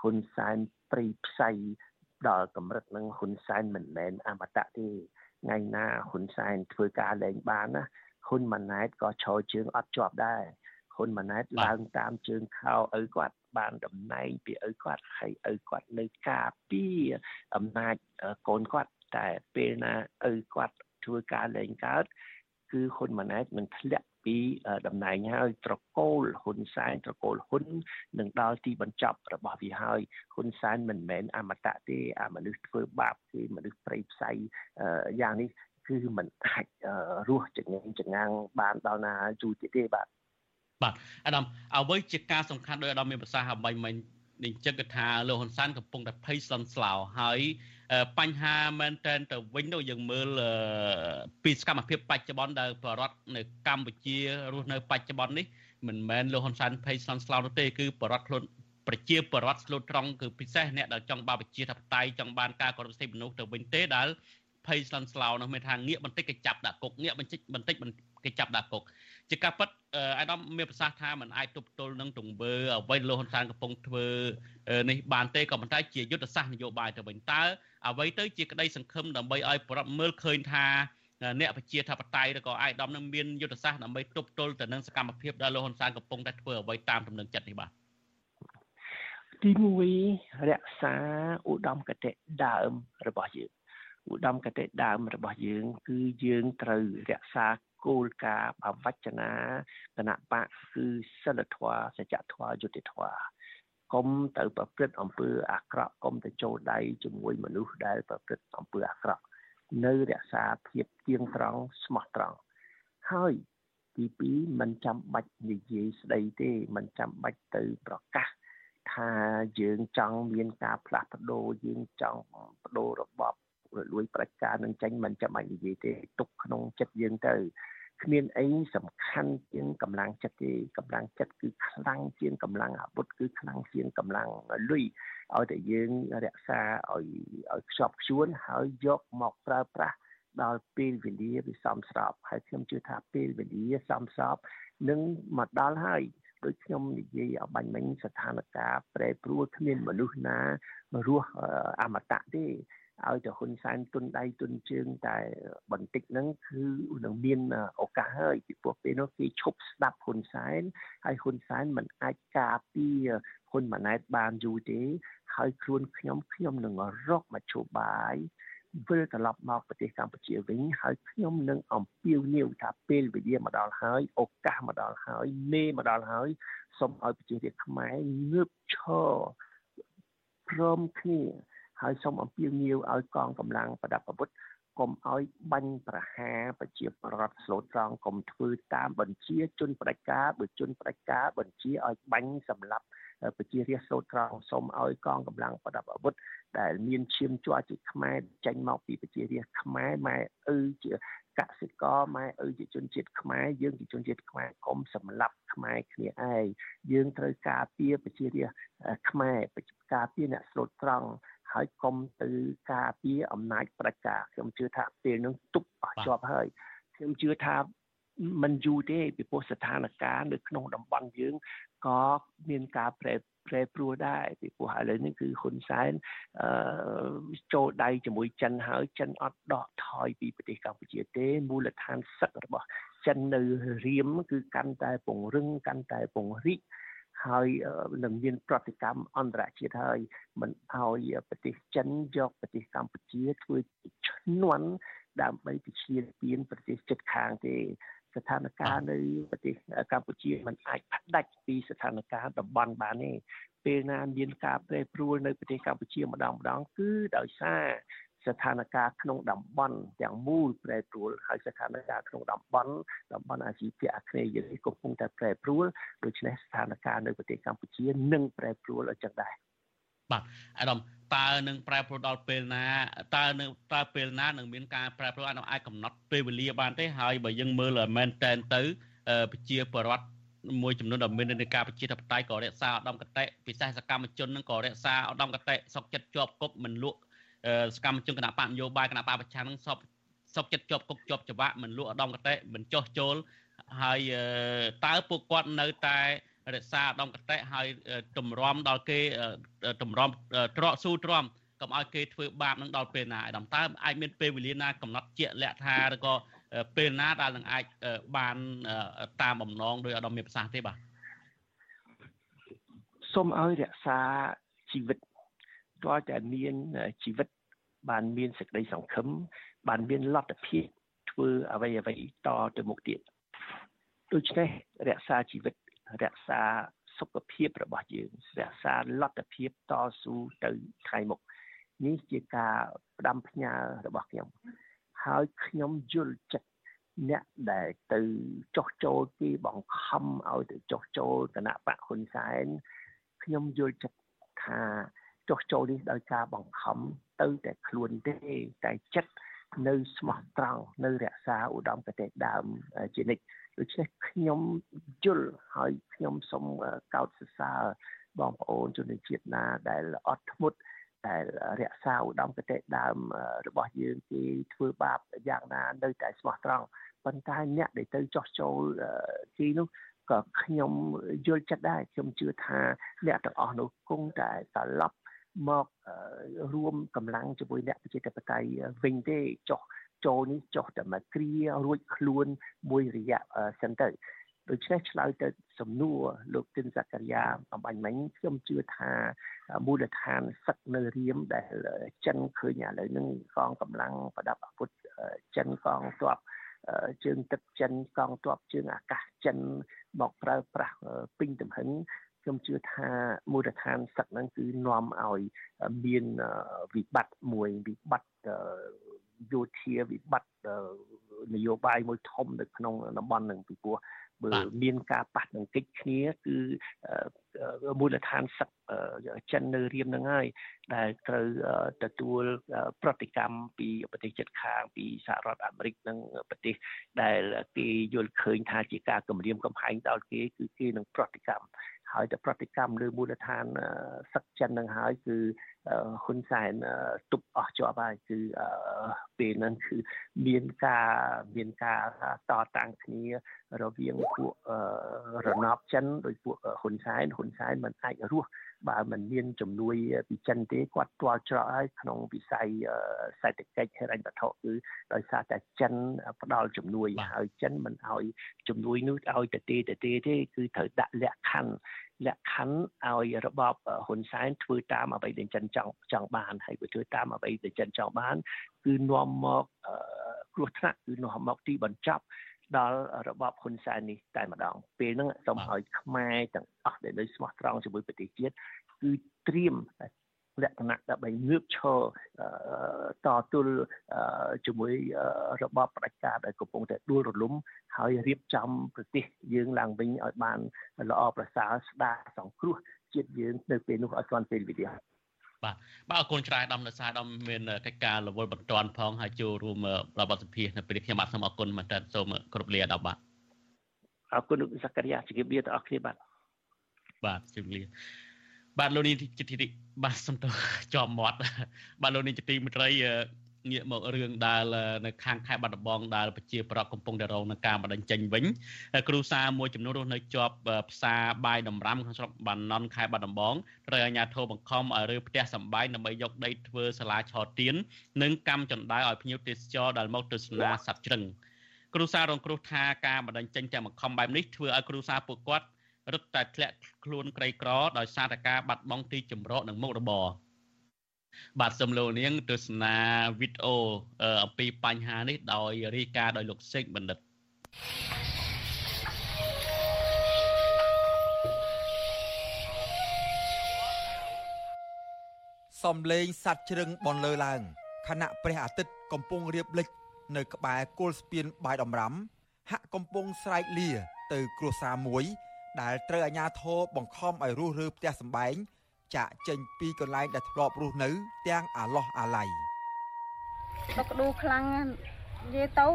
ហ៊ុនសែនព្រៃផ្សៃ ដល់កម្រិតនឹងហ៊ុនសែនមិនមែនអមតៈទេថ្ងៃណាហ៊ុនសែនធ្វើការលែងបានណាហ៊ុនម៉ាណែតក៏ឈរជើងអត់ជាប់ដែរហ៊ុនម៉ាណែតឡើងតាមជើងខោឪគាត់បានតំណែងពីឪគាត់ហើយឪគាត់នៅការពីអំណាចកូនគាត់តែពេលណាឪគាត់ធ្វើការលែងកើត គឺហ៊ុនម៉ាណែតនឹងធ្លាក់ពីតំណែងហើយត្រកូលហ៊ុនសែនត្រកូលហ៊ុននឹងដល់ទីបញ្ចប់របស់វាហើយហ៊ុនសែនមិនមែនអមតៈទេអាមនុស្សធ្វើបាបគឺមនុស្សព្រៃផ្សៃយ៉ាងនេះគឺมันអាចរស់ចង្អៀងចង្ងាំងបានដល់ណាយូរទៀតទេបាទបាទអាដាមអ្វីជាការសំខាន់ដោយអាដាមមានប្រសាសន៍អ្វីមិញនេះចឹងគឺថាលោកហ៊ុនសែនកំពុងតែភ័យស្លន់ស្លោហើយ បញ្ហាមែនតែនទៅវិញទៅយើងមើលពីសកម្មភាពបច្ចុប្បន្នដែលបរដ្ឋនៅកម្ពុជារស់នៅបច្ចុប្បន្ននេះមិនមែនលោកហ៊ុនសែនភ័យស្លន់ស្លោនោះទេគឺបរដ្ឋខ្លួនប្រជាបរដ្ឋស្លូតត្រង់គឺពិសេសអ្នកដែលចង់បានប្រជាធិបតេយ្យចង់បានការគោរពសិទ្ធិមនុស្សទៅវិញទេដែលភ័យស្លន់ស្លោនោះមានថាងាកបន្តិចគេចាប់ដាក់គុកងាកបន្តិចបន្តិចគេចាប់ដាក់គុកជាការពិតអាដាមមានប្រសាសន៍ថាมันអាចទប់ទល់នឹងទង្វើអ្វីលោកហ៊ុនសែនកំពុងធ្វើនេះបានទេក៏ប៉ុន្តែជាយុទ្ធសាស្ត្រនយោបាយទៅវិញតើ អ្វីទៅជាក្តីសង្ឃឹមដើម្បីឲ្យប្រដ្ឋមើលឃើញថាអ្នកប្រជាធិបតេយ្យឬក៏អាយដាមនឹងមានយុទ្ធសាស្ត្រដើម្បីទប់ទល់ទៅនឹងសកម្មភាពដែលលោកហ៊ុនសែនកំពុងតែធ្វើអ្វីតាមទំនឹងចិត្តនេះបាទទី1រក្សាឧត្តមគតិដើមរបស់យើងឧត្តមគតិដើមរបស់យើង គឺយើងត្រូវរក្សាគោលការណ៍អវចនាគណៈបកគឺសិលធម៌សច្ចធម៌យុត្តិធម៌ កុំទៅប្រព្រឹត្តអំពើអាក្រក់កុំទៅចូលដៃជាមួយមនុស្សដែលប្រព្រឹត្តអំពើអាក្រក់នៅរក្សាភាពទៀងត្រង់ស្មោះត្រង់ហើយទី2មិនចាំបាច់និយាយស្ដីទេមិនចាំបាច់ទៅប្រកាសថាយើងចង់មានការផ្លាស់ប្ដូរយើងចង់បដូររបបលួយប្រជាការនឹងចេញមិនចាំបាច់និយាយទេទុកក្នុងចិត្តយើងទៅ គ្មានអីសំខាន់ជាងកម្លាំងចិត្តទេកម្លាំងចិត្តគឺខ្លាំងជាងកម្លាំងអាវុធគឺខ្លាំងជាងកម្លាំងលុយឲ្យតែយើងរក្សាឲ្យឲ្យខ្ជាប់ខ្ជួនហើយយកមកប្រើប្រាស់ដល់ពេលវេលាវាសមស្របហើយខ្ញុំជឿថាពេលវេលាសមស្របនឹងមកដល់ហើយដូចខ្ញុំនិយាយអបាញ់មិញស្ថានភាពប្រែប្រួលគ្មានមនុស្សណារស់អមតៈទេ ឲ្យតែហ៊ុនសែនទុនដៃទុនជើងតែបន្តិចហ្នឹងគឺនឹងមានឱកាសហើយពីព្រោះពេលនោះគេឈប់ស្ដាប់ហ៊ុនសែនហើយហ៊ុនសែនមិនអាចការពារហ៊ុនម៉ាណែតបានយូរទេហើយខ្លួនខ្ញុំខ្ញុំនឹងរកមធ្យោបាយវិលត្រឡប់មកប្រទេសកម្ពុជាវិញហើយខ្ញុំនឹងអំពាវនាវថាពេលវេលាមកដល់ហើយឱកាសមកដល់ហើយមេមកដល់ហើយសូមឲ្យប្រជារាស្ត្រខ្មែរងើបឈរព្រមគ្នា ហើយសូមអំពាវនាវឲ្យកងកម្លាំងប្រដាប់អាវុធកុំឲ្យបាញ់ប្រហារប្រជាប្រដ្ឋស្លូតត្រង់កុំធ្វើតាមបញ្ជាជនផ្ដាច់ការបើជនផ្ដាច់ការបញ្ជាឲ្យបាញ់សម្លាប់ប្រជារាស្ត្រស្លូតត្រង់សូមឲ្យកងកម្លាំងប្រដាប់អាវុធដែលមានឈាមជ័រជាខ្មែរចេញមកពីប្រជារាស្ត្រខ្មែរម៉ែឪជាកសិករម៉ែឪជាជនជាតិខ្មែរយើងជាជនជាតិខ្មែរកុំសម្លាប់ខ្មែរគ្នាឯងយើងត្រូវការពារប្រជារាស្ត្រខ្មែរការពារអ្នកស្លូតត្រង់ ហើយកុំទៅការពារអំណាចប្រជាខ្ញុំជឿថាពេលនោះទប់អស់ជាប់ហើយខ្ញុំជឿថាมันយូរទេពីព្រោះស្ថានភាពនៅក្នុងតំបន់យើងក៏មានការប្រែប្រែប្រួលដែរពីព្រោះឥឡូវនេះគឺហ៊ុនសែនអឺចូលដៃជាមួយចិនហើយចិនអត់ដកថយពីប្រទេសកម្ពុជាទេមូលដ្ឋានសឹករបស់ចិននៅរៀមគឺកាន់តែពង្រឹងកាន់តែពង្រីក ហើយនឹងមានប្រតិកម្មអន្តរជាតិហើយមិនឲ្យប្រទេសចិនយកប្រទេសកម្ពុជាធ្វើឈ្នន់ដើម្បីពិឈានពៀនប្រទេសជិតខាងទេស្ថានភាពនៅប្រទេសកម្ពុជាมันអាចផ្ដាច់ពីស្ថានភាពតំបន់បានទេពេលណាមានការប្រែប្រួលនៅប្រទេសកម្ពុជាម្ដងម្ដងគឺដោយសារ ស្ថានភាពក្នុងតំបន់ទាំងមូលប្រែប្រួលហើយស្ថានភាពក្នុងតំបន់តំបន់អាស៊ីភាគអាគ្នេយ៍យើងកំពុងតែប្រែប្រួលដូច្នេះស្ថានភាពនៅប្រទេសកម្ពុជានឹងប្រែប្រួលអញ្ចឹងដែរបាទអាដាមតើនឹងប្រែប្រួលដល់ពេលណាតើនឹងតើពេលណានឹងមានការប្រែប្រួលអាចអាចកំណត់ពេលវេលាបានទេហើយបើយើងមើលមែនតែនទៅប្រជាពលរដ្ឋមួយចំនួនដែលមាននៃការប្រជាធិបតេយ្យក៏រក្សាឧត្តមកតេពិសេសសកម្មជននឹងក៏រក្សាឧត្តមកតេសុកចិត្តជាប់គប់មិនលក់ សកម្មជនគណៈបកនយោបាយគណៈបកប្រឆាំងនឹងសពសុកចិត្តជាប់គប់ជាប់ច្បាក់មិនលក់ឧត្តមកតេមិនចោះចូលហើយតើពួកគាត់នៅតែរក្សាឧត្តមកតេហើយទម្រាំដល់គេទម្រាំត្រកស៊ូទ្រាំកុំឲ្យគេធ្វើបាបនឹងដល់ពេលណាឯដំតើអាចមានពេលវេលាណាកំណត់ជាក់លាក់ថាឬក៏ពេលណាដែលនឹងអាចបានតាមបំណងដោយឧត្តមមានប្រសាសន៍ទេបាទសូមឲ្យរក្សាជីវិតទាល់តែមានជីវិត បានមានសេចក្តីសង្ឃឹមបានមានលទ្ធភាពធ្វើអ្វីអ្វីតទៅមុខទៀតដូច្នេះរក្សាជីវិតរក្សាសុខភាពរបស់យើងរក្សាលទ្ធភាពតស៊ូទៅថ្ងៃមុខនេះជាការផ្ដាំផ្ញើរបស់ខ្ញុំហើយខ្ញុំយល់ចិត្តអ្នកដែលទៅចោះចូលគេបង្ខំឲ្យទៅចោះចូលគណៈបកហ៊ុនសែនខ្ញុំយល់ចិត្តថា ចោះចូលនេះដោយការបង្ខំទៅតែខ្លួនទេតែចិត្តនៅស្មោះត្រង់នៅរក្សាឧត្តមគតិដើមជានិច្ចដូច្នេះខ្ញុំយល់ហើយខ្ញុំសូមកោតសរសើរបងប្អូនជនជាតិណាដែលអត់ធ្មត់ដែលរក្សាឧត្តមគតិដើមរបស់យើងគេធ្វើបាបយ៉ាងណានៅតែស្មោះត្រង់ប៉ុន្តែអ្នកដែលទៅចោះចូលទីនោះក៏ខ្ញុំយល់ចិត្តដែរខ្ញុំជឿថាអ្នកទាំងអស់នោះគង់តែត្រឡប់ មករួមកម្លាំងជាមួយអ្នកប្រជាធិបតេយ្យវិញទេចុះចូលនេះចុះតែមកគ្រារួចខ្លួនមួយរយៈសិនទៅដូច្នេះឆ្លើយទៅសំណួរលោកទិនសក្យាអំបញ្ញមិញខ្ញុំជឿថាមូលដ្ឋានសឹកនៅរៀមដែលចិនឃើញឥឡូវហ្នឹងកងកម្លាំងប្រដាប់អាវុធចិនកងទ័ពជើងទឹកចិនកងទ័ពជើងអាកាសចិនមកប្រើប្រាស់ពេញទំហឹង ខ្ញុំជឿថាមូលដ្ឋានសឹកហ្នឹងគឺនាំឲ្យមានវិបត្តិមួយវិបត្តិយោធាវិបត្តិនយោបាយមួយធំនៅក្នុងតំបន់នឹងពីព្រោះបើមានការប៉ះទង្គិចគ្នាគឺមូលដ្ឋានសឹកចិននៅរៀមនឹងហើយដែលត្រូវទទួលប្រតិកម្មពីប្រទេសជិតខាងពីសហរដ្ឋអាមេរិកនិងប្រទេសដែលគេយល់ឃើញថាជាការគម្រាមកំហែងដល់គេគឺគេនឹងប្រតិកម្ម ហើយតែប្រតិកម្មលើមូលដ្ឋានសឹកចិននឹងហើយគឺហ៊ុនសែនទប់អស់ជាប់ហើយគឺពេលហ្នឹងគឺមានការមានការតតាំងគ្នារវាងពួករណបចិនដោយពួកហ៊ុនសែនហ៊ុនសែនមិនអាចរស់ បើមិនមានជំនួយពីចិនទេគាត់ទាល់ច្រកហើយក្នុងវិស័យសេដ្ឋកិច្ចហិរញ្ញវត្ថុគឺដោយសារតែចិនផ្ដល់ជំនួយហើយចិនមិនឲ្យជំនួយនោះឲ្យទៅទេទៅទេទេគឺត្រូវដាក់លក្ខខណ្ឌលក្ខខណ្ឌឲ្យរបបហ៊ុនសែនធ្វើតាមអ្វីដែលចិនចង់ចង់បានហើយបើធ្វើតាមអ្វីដែលចិនចង់បាន គឺនាំមកគ្រោះថ្នាក់គឺនាំមកទីបញ្ចប់ ដល់របបហ៊ុនសែននេះតែម្ដងពេលហ្នឹងសូមឲ្យខ្មែរទាំងអស់ដែលនៅស្មោះត្រង់ជាមួយប្រទេសជាតិគឺត្រៀមលក្ខណៈដើម្បីងើបឈរតទល់ជាមួយរបបផ្ដាច់ការដែលកំពុងតែដួលរលំហើយរៀបចំប្រទេសយើងឡើងវិញឲ្យបានល្អប្រសើរស្ដារសង្គ្រោះជាតិយើងនៅពេលនោះឲ្យទាន់ពេលវេលា បាទបាទអរគុណច្រើនដំណើរសារដំមានកិច្ចការរវល់បន្ទាន់ផងហើយចូលរួមរបបសភានៅពេលខ្ញុំបាទសូមអរគុណមែនតើសូមគ្រប់លាដល់បាទអរគុណលោកសក្តិយាជម្រាបលាដល់អរគ្នាបាទបាទជម្រាបបាទលោកនេះជាទីបាទសំទោសជាប់មាត់បាទលោកនេះជាទីមិត្តរី ងាកមករឿងដែលនៅខាងខេត្តបាត់ដំបងដែលប្រជាប្រដ្ឋកំពុងតែរងនឹងការបដិញ្ចេញវិញគ្រូសាមួយចំនួនរស់នៅជាប់ផ្សារបាយដំរាំក្នុងស្រុកបាណន់ខេត្តបាត់ដំបងត្រូវអាជ្ញាធរបង្ខំឲ្យរើផ្ទះសម្បែងដើម្បីយកដីធ្វើសាលាឆោទៀននិងកម្មចណ្ដើឲ្យភ្ញៀវទេសចរដែលមកទស្សនាសត្វជ្រឹងគ្រូសាររងគ្រោះថាការបដិញ្ចេញទាំងបង្ខំបែបនេះធ្វើឲ្យគ្រូសារពួកគាត់រឹតតែធ្លាក់ខ្លួនក្រីក្រដោយសារតែការបាត់បង់ទីជម្រកនិងមុខរបរ បាទសំឡូនាងទស្សនាវីដេអូអំពីបញ្ហានេះដោយរាយការណ៍ដោយលោកសេកបណ្ឌិតសំលេងសัตว์ជ្រឹងបនលើឡើងខណៈព្រះអាទិត្យកំពុងរៀបលិច នៅក្បែរគល់ស្ពានបាយដំរាំ ហាក់កំពុងស្រែកលា ទៅគ្រួសារមួយ ដែលត្រូវអាជ្ញាធរបង្ខំឲ្យរុះរើផ្ទះសម្បែង ចាក់ចេញពីកន្លែងដែលធ្លាប់រស់នៅ ទាំងអាឡោះអាឡៃដកដួខ្លាំងនិយាយទៅ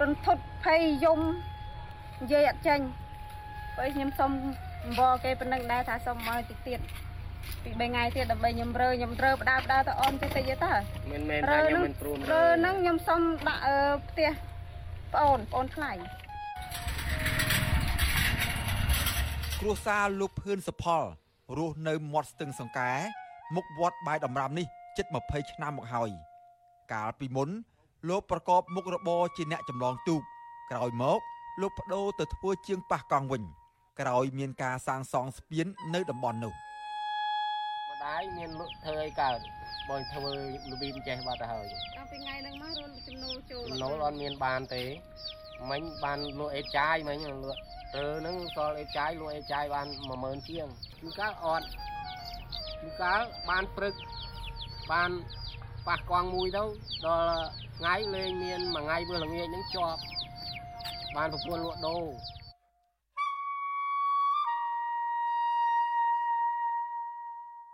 ទន្ទុតភ័យយំនិយាយអត់ចេញបើខ្ញុំសុំអង្វរគេប៉ុណ្ណឹងដែរថាសុំមកតិចទៀតពី3ថ្ងៃទៀតដើម្បីខ្ញុំរើខ្ញុំរើបដើបដើទៅអនតិចតិចទៅមិនមែនថាខ្ញុំមិនព្រមរើហ្នឹងខ្ញុំសុំដាក់ផ្ទះប្អូនប្អូនថ្លៃគ្រួសារលោកភឿនសុផល រស់នៅមាត់ស្ទឹងសង្កែមុខវត្តបាយដំរាំនេះជិត20ឆ្នាំមកហើយកាលពីមុន លោកប្រកបមុខរបរជាអ្នកចម្លងទូកក្រោយមក លោកបដូរទៅធ្វើជាងប៉ះកង់វិញ ក្រោយមានការសាងសង់ស្ពាននៅតំបន់នោះម្ដាយមានលក់ធ្វើអីកើតបងធ្វើលវីមចេះបាត់ទៅហើយតាំងពីថ្ងៃហ្នឹងមករលចំណូលចូលចំណូលអត់មានបានទេមិញបានលក់អេចាយមិញលក់ ទៅនឹងសល់អេចាយលក់អេចាយបាន10000ជាងគឺកាលអត់គឺកាលបានព្រឹកបានប៉ះកង់មួយទៅដល់ថ្ងៃលេងមានមួយថ្ងៃវាល្ងាចនឹងជាប់បានប្រពន្ធលក់ដូរ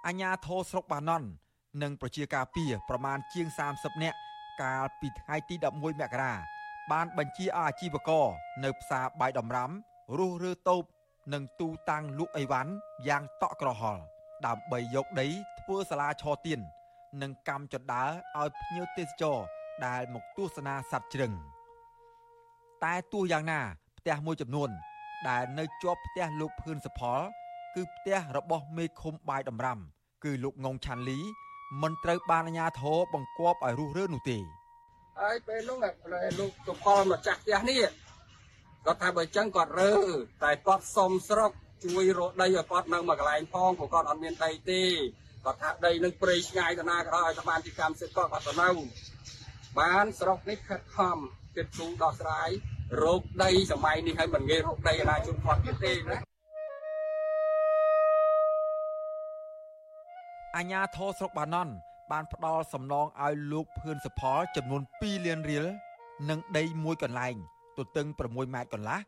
អញ្ញាធរស្រុកបាណន់និងប្រជាការពារប្រមាណជាង30នាក់កាលពីថ្ងៃទី11មករាបានបញ្ជាឲ្យអាជីវករនៅផ្សារបាយដំរាំ រុះរើតូបនិងទូតាំងលក់អីវ៉ាន់យ៉ាងតក់ក្រហល់ដើម្បីយកដីធ្វើសាលាឆទៀននិងកម្មចដាឲ្យភ្ញៀវទេសចរដែលមកទស្សនាសត្វជ្រឹងតែទោះយ៉ាងណាផ្ទះមួយចំនួន ដែលនៅជាប់ផ្ទះលោកភឿនសផល គឺផ្ទះរបស់មេឃុំបាយដំរាំ គឺលោកងងឆាន់លីមិនត្រូវបានអាជ្ញាធរបង្គាប់ឲ្យរុះរើនោះទេហើយពេលនោះលោកសុផលមកចាស់ផ្ទះនេះ គាត់ថាបើចឹងគាត់រើតែគាត់សុំស្រុកជួយរកដីឲ្យគាត់នៅមួយកន្លែងផងព្រោះគាត់អត់មានដីទេគាត់ថាដីនឹងព្រៃឆ្ងាយទៅណាក៏ដោយឲ្យតែបានជាកម្មសិទ្ធិគាត់គាត់ទៅនៅបានស្រុកនេះខិតខំគិតគូរដោះស្រាយរោគដីសម័យនេះឲ្យមិនងាយរោគដីណាជនគាត់ទៀតទេណាអាញាធរស្រុកបាណន់បានផ្ដល់សំណងឲ្យលោកភឿនសុផលចំនួន2លានរៀលនិងដីមួយកន្លែង ទទឹង6ម៉ែត្រកន្លះ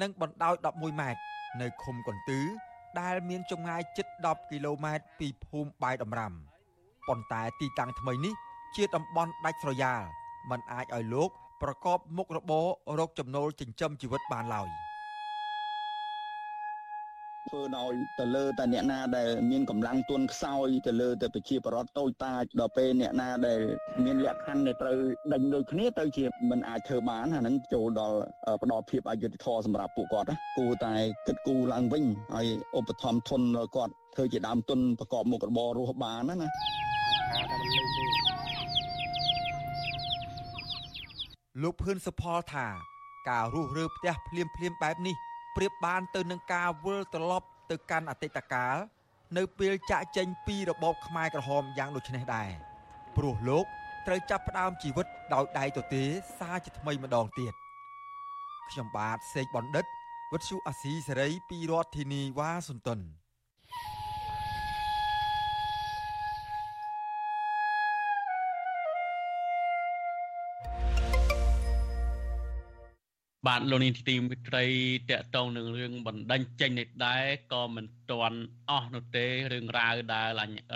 និងបណ្ដោយ11ម៉ែត្រនៅឃុំកន្ទឺដែលមានចម្ងាយជិត10គីឡូម៉ែត្រពីភូមិបាយដំរាំប៉ុន្តែទីតាំងថ្មីនេះជាតំបន់ដាច់ស្រយាលมันអាចឲ្យលោក ប្រកបមុខរបររកចំណូលចិញ្ចឹមជីវិតបានឡើយ។ ធ្វើដោយទៅលើតែអ្នកណាដែលមានកម្លាំងទុនខ្សោយទៅលើតែប្រជាពលរដ្ឋតូចតាចដល់ពេលអ្នកណាដែលមានលក្ខខណ្ឌដែលត្រូវដេញដូចគ្នាទៅជាមិនអាចធ្វើបានអាហ្នឹងចូលដល់ផ្ដល់ភាពអយុត្តិធម៌សម្រាប់ពួកគាត់គួរតែគិតគូរឡើងវិញហើយឧបត្ថម្ភធនគាត់ធ្វើជាដើមទុនប្រកបមុខរបររស់បានណាលោកភឿនសុផលថាការរុះរើផ្ទះភ្លាមភ្លាមបែបនេះ ប្រៀបបានទៅនឹងការវិលត្រឡប់ទៅកាន់អតីតកាលនៅពេលចាក់ចេញពីរបបខ្មែរក្រហមយ៉ាងដូចនេះដែរព្រោះលោកត្រូវចាប់ផ្ដើមជីវិតដោយដៃទទេសារជាថ្មីម្ដងទៀតខ្ញុំបាទសេកបណ្ឌិតវិទ្យុអាស៊ីសេរីពីរដ្ឋធានីវ៉ាស៊ុនតោន បាទលោកនាងទីមិត្តរីតកតងនឹងរឿងបណ្ដឹងចេញនេះដែរក៏មិនទាន់អស់នោះទេរឿងរ៉ាវដែល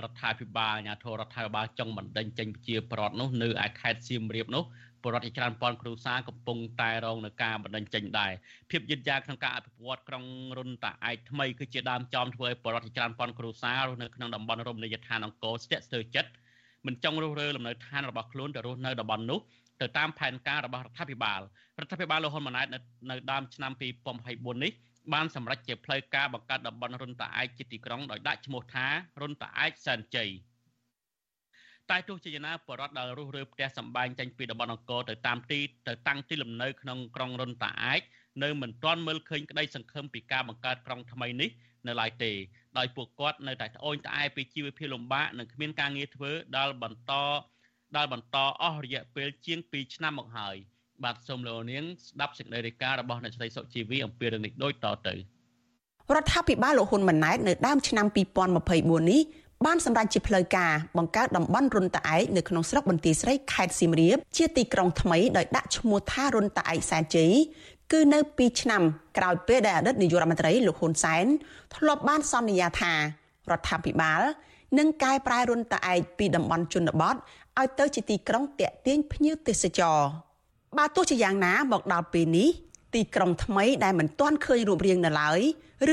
រដ្ឋាភិបាលអាជ្ញាធររដ្ឋាភិបាលចង់បណ្ដឹងចេញជាប្រដ្ឋនោះនៅឯខេត្តសៀមរាបនោះបរដ្ឋជាច្រើនពាន់គ្រួសារកំពុងតែរងនឹងការបណ្ដឹងចេញដែរភាពយឺតយ៉ាវក្នុងការអភិវឌ្ឍក្រុងរុនតាឯកថ្មីគឺជាដើមចំធ្វើឲ្យបរដ្ឋជាច្រើនពាន់គ្រួសាររស់នៅក្នុងតំបន់រមណីយដ្ឋានអង្គរស្ទាក់ស្ទើរចិត្តមិនចង់រស់រើលំនៅឋានរបស់ខ្លួនទៅរស់នៅតំបន់នោះ ទៅតាមផែនការរបស់រដ្ឋាភិបាលរដ្ឋាភិបាលលោកហ៊ុនម៉ាណែតនៅដើមឆ្នាំ2024នេះបានសម្រេចជាផ្លូវការបង្កើតតំបន់រុនតាឯកជាទីក្រុងដោយដាក់ឈ្មោះថារុនតាឯកសែនជ័យតែទោះជាយ៉ាងណាបរដ្ឋដែលរស់រើផ្ទះសម្បែងចេញពីតំបន់អង្គរទៅតាមទីទៅតាំងទីលំនៅក្នុងក្រុងរុនតាឯកនៅមិនទាន់មើលឃើញក្តីសង្ឃឹមពីការបង្កើតក្រុងថ្មីនេះនៅឡើយទេដោយពួកគាត់នៅតែត្អូញត្អែពីជីវភាពលំបាកនិងគ្មានការងារធ្វើដល់បន្ត ដែលបន្តអស់រយៈពេលជាង2ឆ្នាំមកហើយបាទសូមលោកនាងស្ដាប់សេចក្តីរាយការណ៍របស់អ្នកស្រីសុជីវីអំពីរឿងនេះដូចតទៅរដ្ឋាភិបាលលោកហ៊ុនម៉ាណែតនៅដើមឆ្នាំ2024នេះបានសម្រេចជាផ្លូវការបង្កើតតំបន់រុនតាឯកនៅក្នុងស្រុកបន្ទាយស្រីខេត្តសៀមរាបជាទីក្រុងថ្មីដោយដាក់ឈ្មោះថារុនតាឯកសែនជ័យគឺនៅ2ឆ្នាំក្រោយពេលដែលអតីតនាយករដ្ឋមន្ត្រីលោកហ៊ុនសែនធ្លាប់បានសន្យាថារដ្ឋាភិបាលនឹងកែប្រែរុនតាឯកពីតំបន់ជនបទ ឲ្យទៅជាទីក្រុងតាក់ទាញភ្ញៀវទេសចរបើទោះជាយ៉ាងណាមកដល់ពេលនេះទីក្រុងថ្មីដែលមិនទាន់ឃើញរូបរាងនៅឡើយ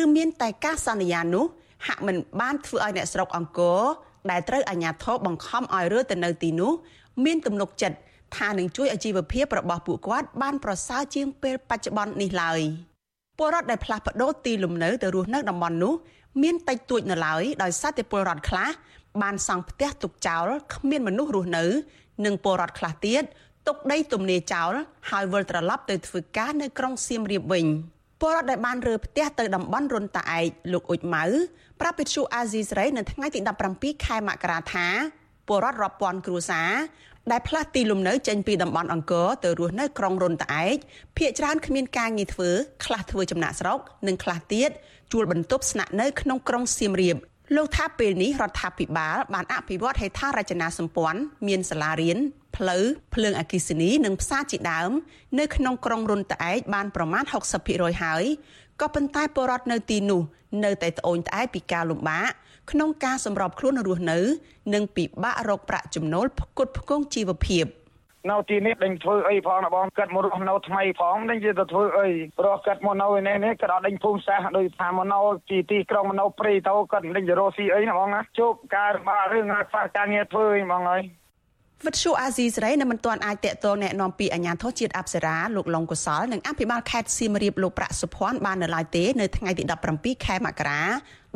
ឬមានតែការសន្យានោះហាក់មិនបានធ្វើឲ្យអ្នកស្រុកអង្គរដែលត្រូវអាជ្ញាធរបង្ខំឲ្យរើទៅនៅទីនោះមានទំនុកចិត្តថានឹងជួយអាជីវភាពរបស់ពួកគាត់បានប្រសើរជាងពេលបច្ចុប្បន្ននេះឡើយពលរដ្ឋដែលផ្លាស់ប្ដូរទីលំនៅទៅរស់នៅតំបន់នោះមានតិចតួចនៅឡើយដោយសារតែពលរដ្ឋខ្លះ បានសង់ផ្ទះទុកចោលគ្មានមនុស្សរស់នៅ និងពលរដ្ឋខ្លះទៀតទុកដីទំនេរចោលហើយវិលត្រឡប់ទៅធ្វើការនៅក្រុងសៀមរាបវិញពលរដ្ឋដែលបានរើផ្ទះទៅតំបន់រុនតាឯកលោកអ៊ុចម៉ៅប្រាប់វិទ្យុអាស៊ីសេរីនៅថ្ងៃទី17ខែមករាថាពលរដ្ឋរាប់ពាន់គ្រួសារដែលផ្លាស់ទីលំនៅចេញពីតំបន់អង្គរទៅរស់នៅក្រុងរុនតាឯកភ្នាក់ច្រើនគ្មានការងារធ្វើខ្លះធ្វើចំណាក់ស្រុកនិងខ្លះទៀតជួលបន្ទប់ស្នាក់នៅក្នុងក្រុងសៀមរាប លោកថាពេលនេះរដ្ឋាភិបាលបានអភិវឌ្ឍហេដ្ឋារចនាសម្ព័ន្ធមានសាលារៀនផ្លូវភ្លើងអគ្គិសនីនិងផ្សារជាដើម នៅក្នុងក្រុងរុនត្អែកបានប្រមាណ60%ហើយក៏ប៉ុន្តែពលរដ្ឋនៅទីនោះ នៅតែត្អូញត្អែពីការលំបាកក្នុងការសម្របខ្លួនរស់នៅ និងពិបាករកប្រាក់ចំណូលផ្គត់ផ្គង់ជីវភាព។ នៅទីនេះដេញធ្វើអីផងណាបងកាត់មករស់នៅថ្មីផងដេញទៅធ្វើអីរស់កាត់មកនៅឯនេះនេះក៏ដេញភូមិសាស្ត្រដូចថាមកនៅទីទីក្រុងមកនៅព្រៃទៅគាត់ដេញទៅរស់ស៊ីអីណាបងណាជោគការរបស់រឿងខ្វះការងារធ្វើអីបងអើយវិទ្យុអាស៊ីសេរីនៅមិនទាន់អាចតេតតងแนะនាំពីអាជ្ញាធរជាតិអប្សរាលោកឡុងកុសលនិងអភិបាលខេត្តសៀមរាបលោកប្រាក់សុភ័ណ្ឌបាននៅឡើយទេនៅថ្ងៃទី17ខែមករា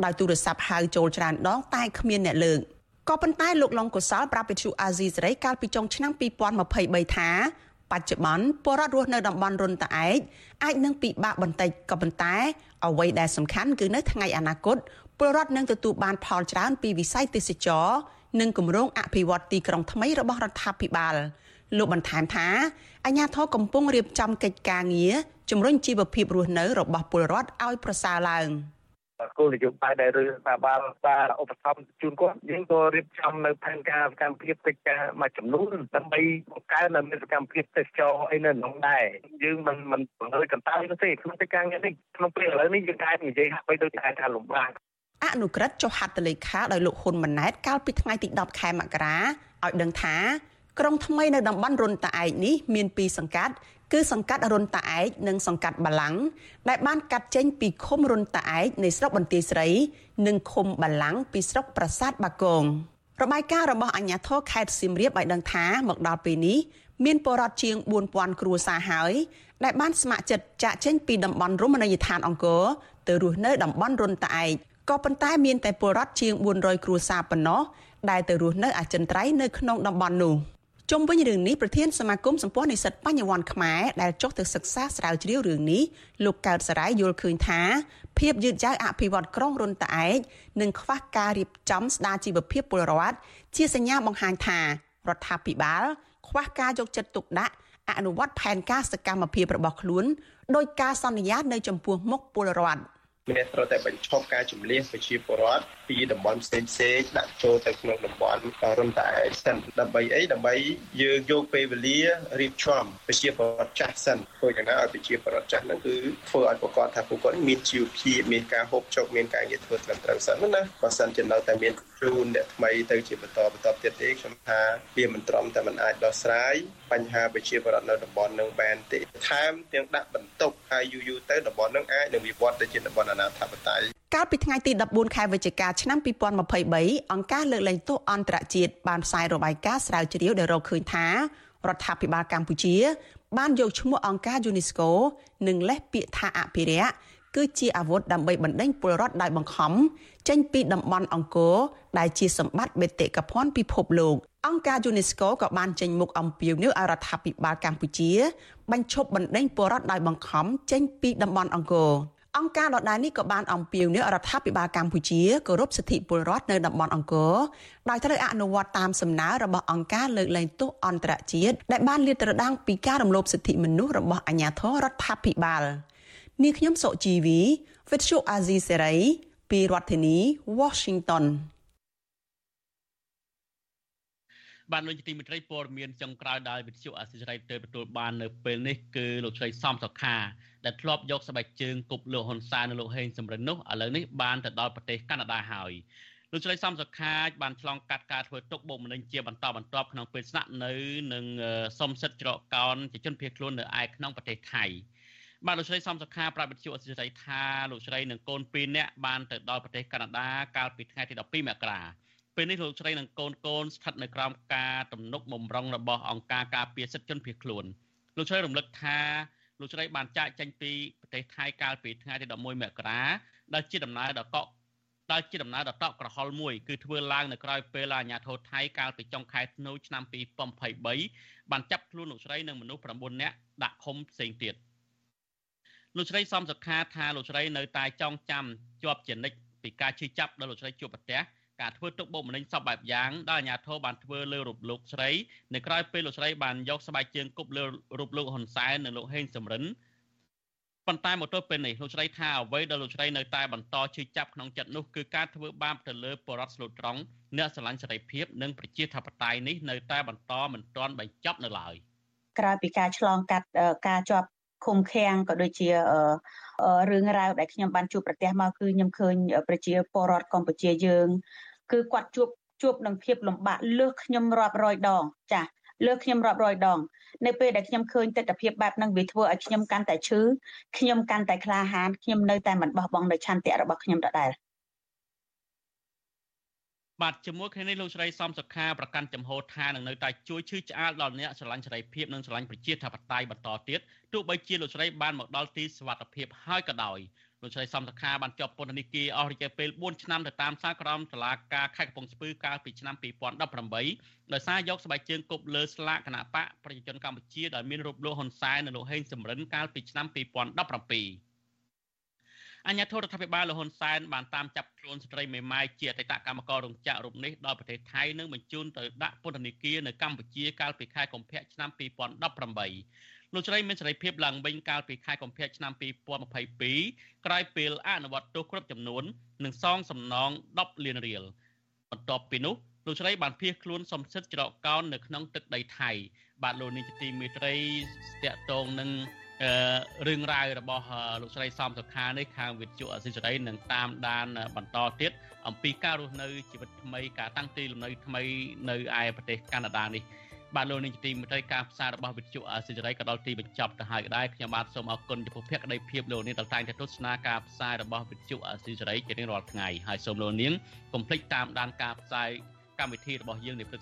ដោយទូរស័ព្ទហៅចូលច្រើនដងតែគ្មានអ្នកលើក ក៏ប៉ុន្តែលោកឡុងកុសលប្រាប់វិទ្យុអាស៊ីសេរីកាលពីចុងឆ្នាំ2023ថាបច្ចុប្បន្នពលរដ្ឋរស់នៅតំបន់រុនតាឯកអាចនឹងពិបាកបន្តិចក៏ប៉ុន្តែអ្វីដែលសំខាន់គឺនៅថ្ងៃអនាគតពលរដ្ឋនឹងទទួលបានផលច្រើនពីវិស័យទេសចរនិងគម្រោងអភិវឌ្ឍទីក្រុងថ្មីរបស់រដ្ឋាភិបាលលោកបន្ថែមថាអាជ្ញាធរកំពុងរៀបចំកិច្ចការងារជំរុញជីវភាពរស់នៅរបស់ពលរដ្ឋឲ្យប្រសើរឡើង។ គោលនយោបាយដែលរដ្ឋបាលបានឧបត្ថម្ភជូនគាត់យើងក៏រៀបចំនៅផែនការសកម្មភាពកិច្ចការមួយចំនួនដើម្បីបង្កើននៅសកម្មភាពទេសចរអីនៅក្នុងដែរយើងមិនមិនបង្ហើយកន្តើយទេក្នុងកិច្ចការនេះក្នុងពេលឥឡូវនេះយើងអាចនិយាយហាក់បីដូចតែថាលំបាកអនុក្រឹត្យចុះហត្ថលេខាដោយលោកហ៊ុនម៉ាណែតកាលពីថ្ងៃទី10ខែមករាឲ្យដឹងថាក្រុងថ្មីនៅតំបន់រុនតាឯកនេះមាន2សង្កាត់ គឺសង្កាត់រុនតាឯកនិងសង្កាត់បាឡាំងដែលបានកាត់ចេញពីឃុំរុនតាឯកនៃស្រុកបន្ទាយស្រី និងឃុំបាឡាំងពីស្រុកប្រាសាទបាគងរបាយការណ៍របស់អាជ្ញាធរខេត្តសៀមរាបឲ្យដឹងថាមកដល់ពេលនេះមានពលរដ្ឋជាង4000គ្រួសារហើយដែលបានស្ម័គ្រចិត្តចាក់ចេញពីតំបន់រមណីយដ្ឋានអង្គរទៅរស់នៅតំបន់រុនតាឯកក៏ប៉ុន្តែមានតែពលរដ្ឋជាង400គ្រួសារប៉ុណ្ណោះដែលទៅរស់នៅអចិន្ត្រៃយ៍នៅក្នុងតំបន់នោះ។ ជុំវិញរឿងនេះប្រធានសមាគមសម្ព័ន្ធនិស្សិតបញ្ញវន្តខ្មែរដែលចុះទៅសិក្សាស្រាវជ្រាវរឿងនេះលោកកើតសរាយយល់ឃើញថាភាពយឺតយ៉ាវអភិវឌ្ឍក្រុងរុនតាឯកនិងខ្វះការរៀបចំស្ដារជីវភាពពលរដ្ឋជាសញ្ញាបង្ហាញថារដ្ឋាភិបាល ខ្វះការយកចិត្តទុកដាក់អនុវត្តផែនការសកម្មភាពរបស់ខ្លួនដោយការសន្យានៅចំពោះមុខពលរដ្ឋ មានត្រូវតែបញ្ឈប់ការជំលះប្រជាពលរដ្ឋពីតំបន់ផ្សេងផ្សេងដាក់ចូលទៅក្នុងតំបន់រំតែសិនដើម្បីអីដើម្បីយើងយកពេលវេលារៀបចំប្រជាពលរដ្ឋចាស់សិនធ្វើយ៉ាងណាឲ្យប្រជាពលរដ្ឋចាស់ហ្នឹងគឺធ្វើឲ្យប្រកបថាពួកគាត់មានជីវភាពមានការហូបចុកមានការងារធ្វើត្រឹមត្រូវសិនណាបើសិនជានៅតែមានជូនអ្នកថ្មីទៅជាបន្តបន្តទៀតទេខ្ញុំថាវាមិនត្រឹមតែមិនអាចដោះស្រាយបញ្ហាប្រជាពលរដ្ឋនៅតំបន់នឹងបានទេថែមទាំងដាក់បន្ទុកហើយយូរយូរទៅតំបន់នឹងអាចនឹងវិវត្តទៅជាតំបន់អនាធិបតេយ្យកាលពីថ្ងៃទី14ខែវិច្ឆិកាឆ្នាំ2023អង្គការលើកលែងទោសអន្តរជាតិបានផ្សាយរបាយការណ៍ស្រាវជ្រាវដែលរកឃើញថារដ្ឋាភិបាលកម្ពុជា បានយកឈ្មោះអង្គការ UNESCO និងលេសពាក្យថាអភិរក្សគឺជាអាវុធដើម្បីបណ្ដេញពលរដ្ឋដោយបង្ខំចេញពីតំបន់អង្គរដែលជាសម្បត្តិបេតិកភណ្ឌពិភពលោកអង្គការ UNESCO ក៏បានចេញមុខអំពាវនាវឲ្យរដ្ឋាភិបាលកម្ពុជាបញ្ឈប់បណ្ដេញពលរដ្ឋដោយបង្ខំចេញពីតំបន់អង្គរ អង្គការដដែលនេះក៏បានអំពាវនាវរដ្ឋាភិបាលកម្ពុជាគោរពសិទ្ធិពលរដ្ឋនៅតំបន់អង្គរដោយត្រូវអនុវត្តតាមសំណើរបស់អង្គការលើកលែងទោសអន្តរជាតិដែលបានលាតត្រដាងពីការរំលោភសិទ្ធិមនុស្សរបស់អាជ្ញាធររដ្ឋាភិបាលនាងខ្ញុំសុជីវី Virtual Azizi Serai ពីរដ្ឋធានី Washington បានលោកទីមិត្តរីព័ត៌មានចុងក្រោយដែលវិទ្យុអាស៊ីសេរីទៅទទួលបាននៅពេលនេះគឺលោកស្រីសំសុខាដែលធ្លាប់យកស្បែកជើងគប់លោកហ៊ុនសែននិងលោកហេងសំរិននោះឥឡូវនេះបានទៅដល់ប្រទេសកាណាដាហើយលោកស្រីសំសុខាបានឆ្លងកាត់ការធ្វើទុកបុកម្នេញជាបន្តបន្ទាប់ក្នុងពេលស្នាក់នៅនឹងសុំសិទ្ធិច្រកកោនជាជនភៀសខ្លួននៅឯក្នុងប្រទេសថៃបាទលោកស្រីសំសុខាប្រាប់វិទ្យុអសិរ័យថាលោកស្រីនិងកូន2នាក់បានទៅដល់ប្រទេសកាណាដាកាលពីថ្ងៃទី12មករា ពេលនេះលោកស្រីនិងកូនកូនស្ថិតនៅក្រោមការទំនុកបំរុងរបស់អង្គការការពារសិទ្ធិជនភៀសខ្លួនលោកស្រីរំលឹកថាលោកស្រីបានចាកចេញពីប្រទេសថៃកាលពីថ្ងៃទី11មករាដែលជាដំណើរដ៏កក់ដែលជាដំណើរដ៏តក់ក្រហល់មួយគឺធ្វើឡើងនៅក្រៅពេលអាជ្ញាធរថៃកាលពីចុងខែធ្នូឆ្នាំ2023បានចាប់ខ្លួនលោកស្រីនិងមនុស្ស9នាក់ដាក់ឃុំផ្សេងទៀតលោកស្រីសំសុខាថាលោកស្រីនៅតែចងចាំជាប់ជានិច្ចពីការជិះចាប់ដល់លោកស្រីជួបប្រទះ ការធ្វើទុកបុកម្នេញសពបែបយ៉ាងដែលអាជ្ញាធរបានធ្វើលើរូបលោកស្រីនៅក្រៅពេលលោកស្រីបានយកស្បែកជើងគប់លើរូបលោកហ៊ុនសែននិងលោកហេងសំរិនប៉ុន្តែមកទល់ពេលនេះលោកស្រីថាអ្វីដែលលោកស្រីនៅតែបន្តជឿចាប់ក្នុងចិត្តនោះគឺការធ្វើបាបទៅលើបរដ្ឋស្លូតត្រង់អ្នកស្រឡាញ់សេរីភាពនិងប្រជាធិបតេយ្យនេះនៅតែបន្តមិនទាន់បញ្ចប់នៅឡើយក្រៅពីការឆ្លងកាត់ការជាប់ ឃុំឃាំងក៏ដូចជារឿងរ៉ាវដែលខ្ញុំបានជួបប្រទះមកគឺខ្ញុំឃើញប្រជាពលរដ្ឋកម្ពុជាយើង គឺគាត់ជួបជួបនឹងភាពលំបាកលើសខ្ញុំរាប់រយដងចាស់លើសខ្ញុំរាប់រយដង នៅពេលដែលខ្ញុំឃើញទស្សនវិជ្ជាបែបហ្នឹងវាធ្វើឲ្យខ្ញុំកាន់តែឈឺខ្ញុំកាន់តែក្លាហានខ្ញុំនៅតែមិនបោះបង់នៅឆន្ទៈរបស់ខ្ញុំដដែល បាទជាមួយគ្នានេះលោកស្រីសំសុខាប្រកាន់ចំហថានឹងនៅតែជួយឈឺឆ្អាលដល់អ្នកស្រឡាញ់សេរីភាពនិងស្រឡាញ់ប្រជាធិបតេយ្យបន្តទៀតទោះបីជាលោកស្រីបានមកដល់ទីសុវត្ថិភាពហើយក៏ដោយលោកស្រីសំសខាបានជាប់ពន្ធនាគារអស់រយៈពេល4ឆ្នាំទៅតាមសារក្រមតុលាការខេត្តកំពង់ស្ពឺកាលពីឆ្នាំ2018ដោយសារយកស្បែកជើងគប់លើស្លាកគណៈបកប្រជាជនកម្ពុជាដែលមានរូបលោកហ៊ុនសែននិងលោកហេងសំរិនកាលពីឆ្នាំ2017 អញ្ញាធរដ្ឋាភិបាលលហ៊ុនសែនបានតាមចាប់ខ្លួនស្ត្រីមេម៉ាយជាអតីតកម្មកររោងចក្ររូបនេះដល់ប្រទេសថៃនិងបញ្ជូនទៅដាក់ពន្ធនាគារនៅកម្ពុជាកាលពីខែកុម្ភៈឆ្នាំ2018លោកស្រីមានសេរីភាពឡើងវិញកាលពីខែកុម្ភៈឆ្នាំ2022ក្រោយពេលអនុវត្តទោសគ្រប់ចំនួននិងសងសំណង10លានរៀលបន្ទាប់ពីនោះលោកស្រីបានភៀសខ្លួនសំសិទ្ធច្រកកោននៅក្នុងទឹកដីថៃបាទលោកនេះជាទីមេត្រីស្ទាក់តងនឹង រឿងរ៉ាវរបស់លោកស្រីសំសុខានេះខាងវិទ្យុអសិរ័យនឹងតាមដានបន្តទៀតអំពីការរស់នៅជីវិតថ្មីការតាំងទីលំនៅថ្មីនៅឯប្រទេសកាណាដានេះបាទលោកនាងជាទីមេត្រីការផ្សាយរបស់វិទ្យុអសិរ័យក៏ដល់ទីបញ្ចប់ទៅហើយដែរខ្ញុំបាទសូមអរគុណចំពោះភក្ដីភាពលោកនាងដែលតែងតែទស្សនាការផ្សាយរបស់វិទ្យុអសិរ័យជារៀងរាល់ថ្ងៃហើយសូមលោកនាងកុំភ្លេចតាមដានការផ្សាយកម្មវិធីរបស់យើងនៅព្រឹក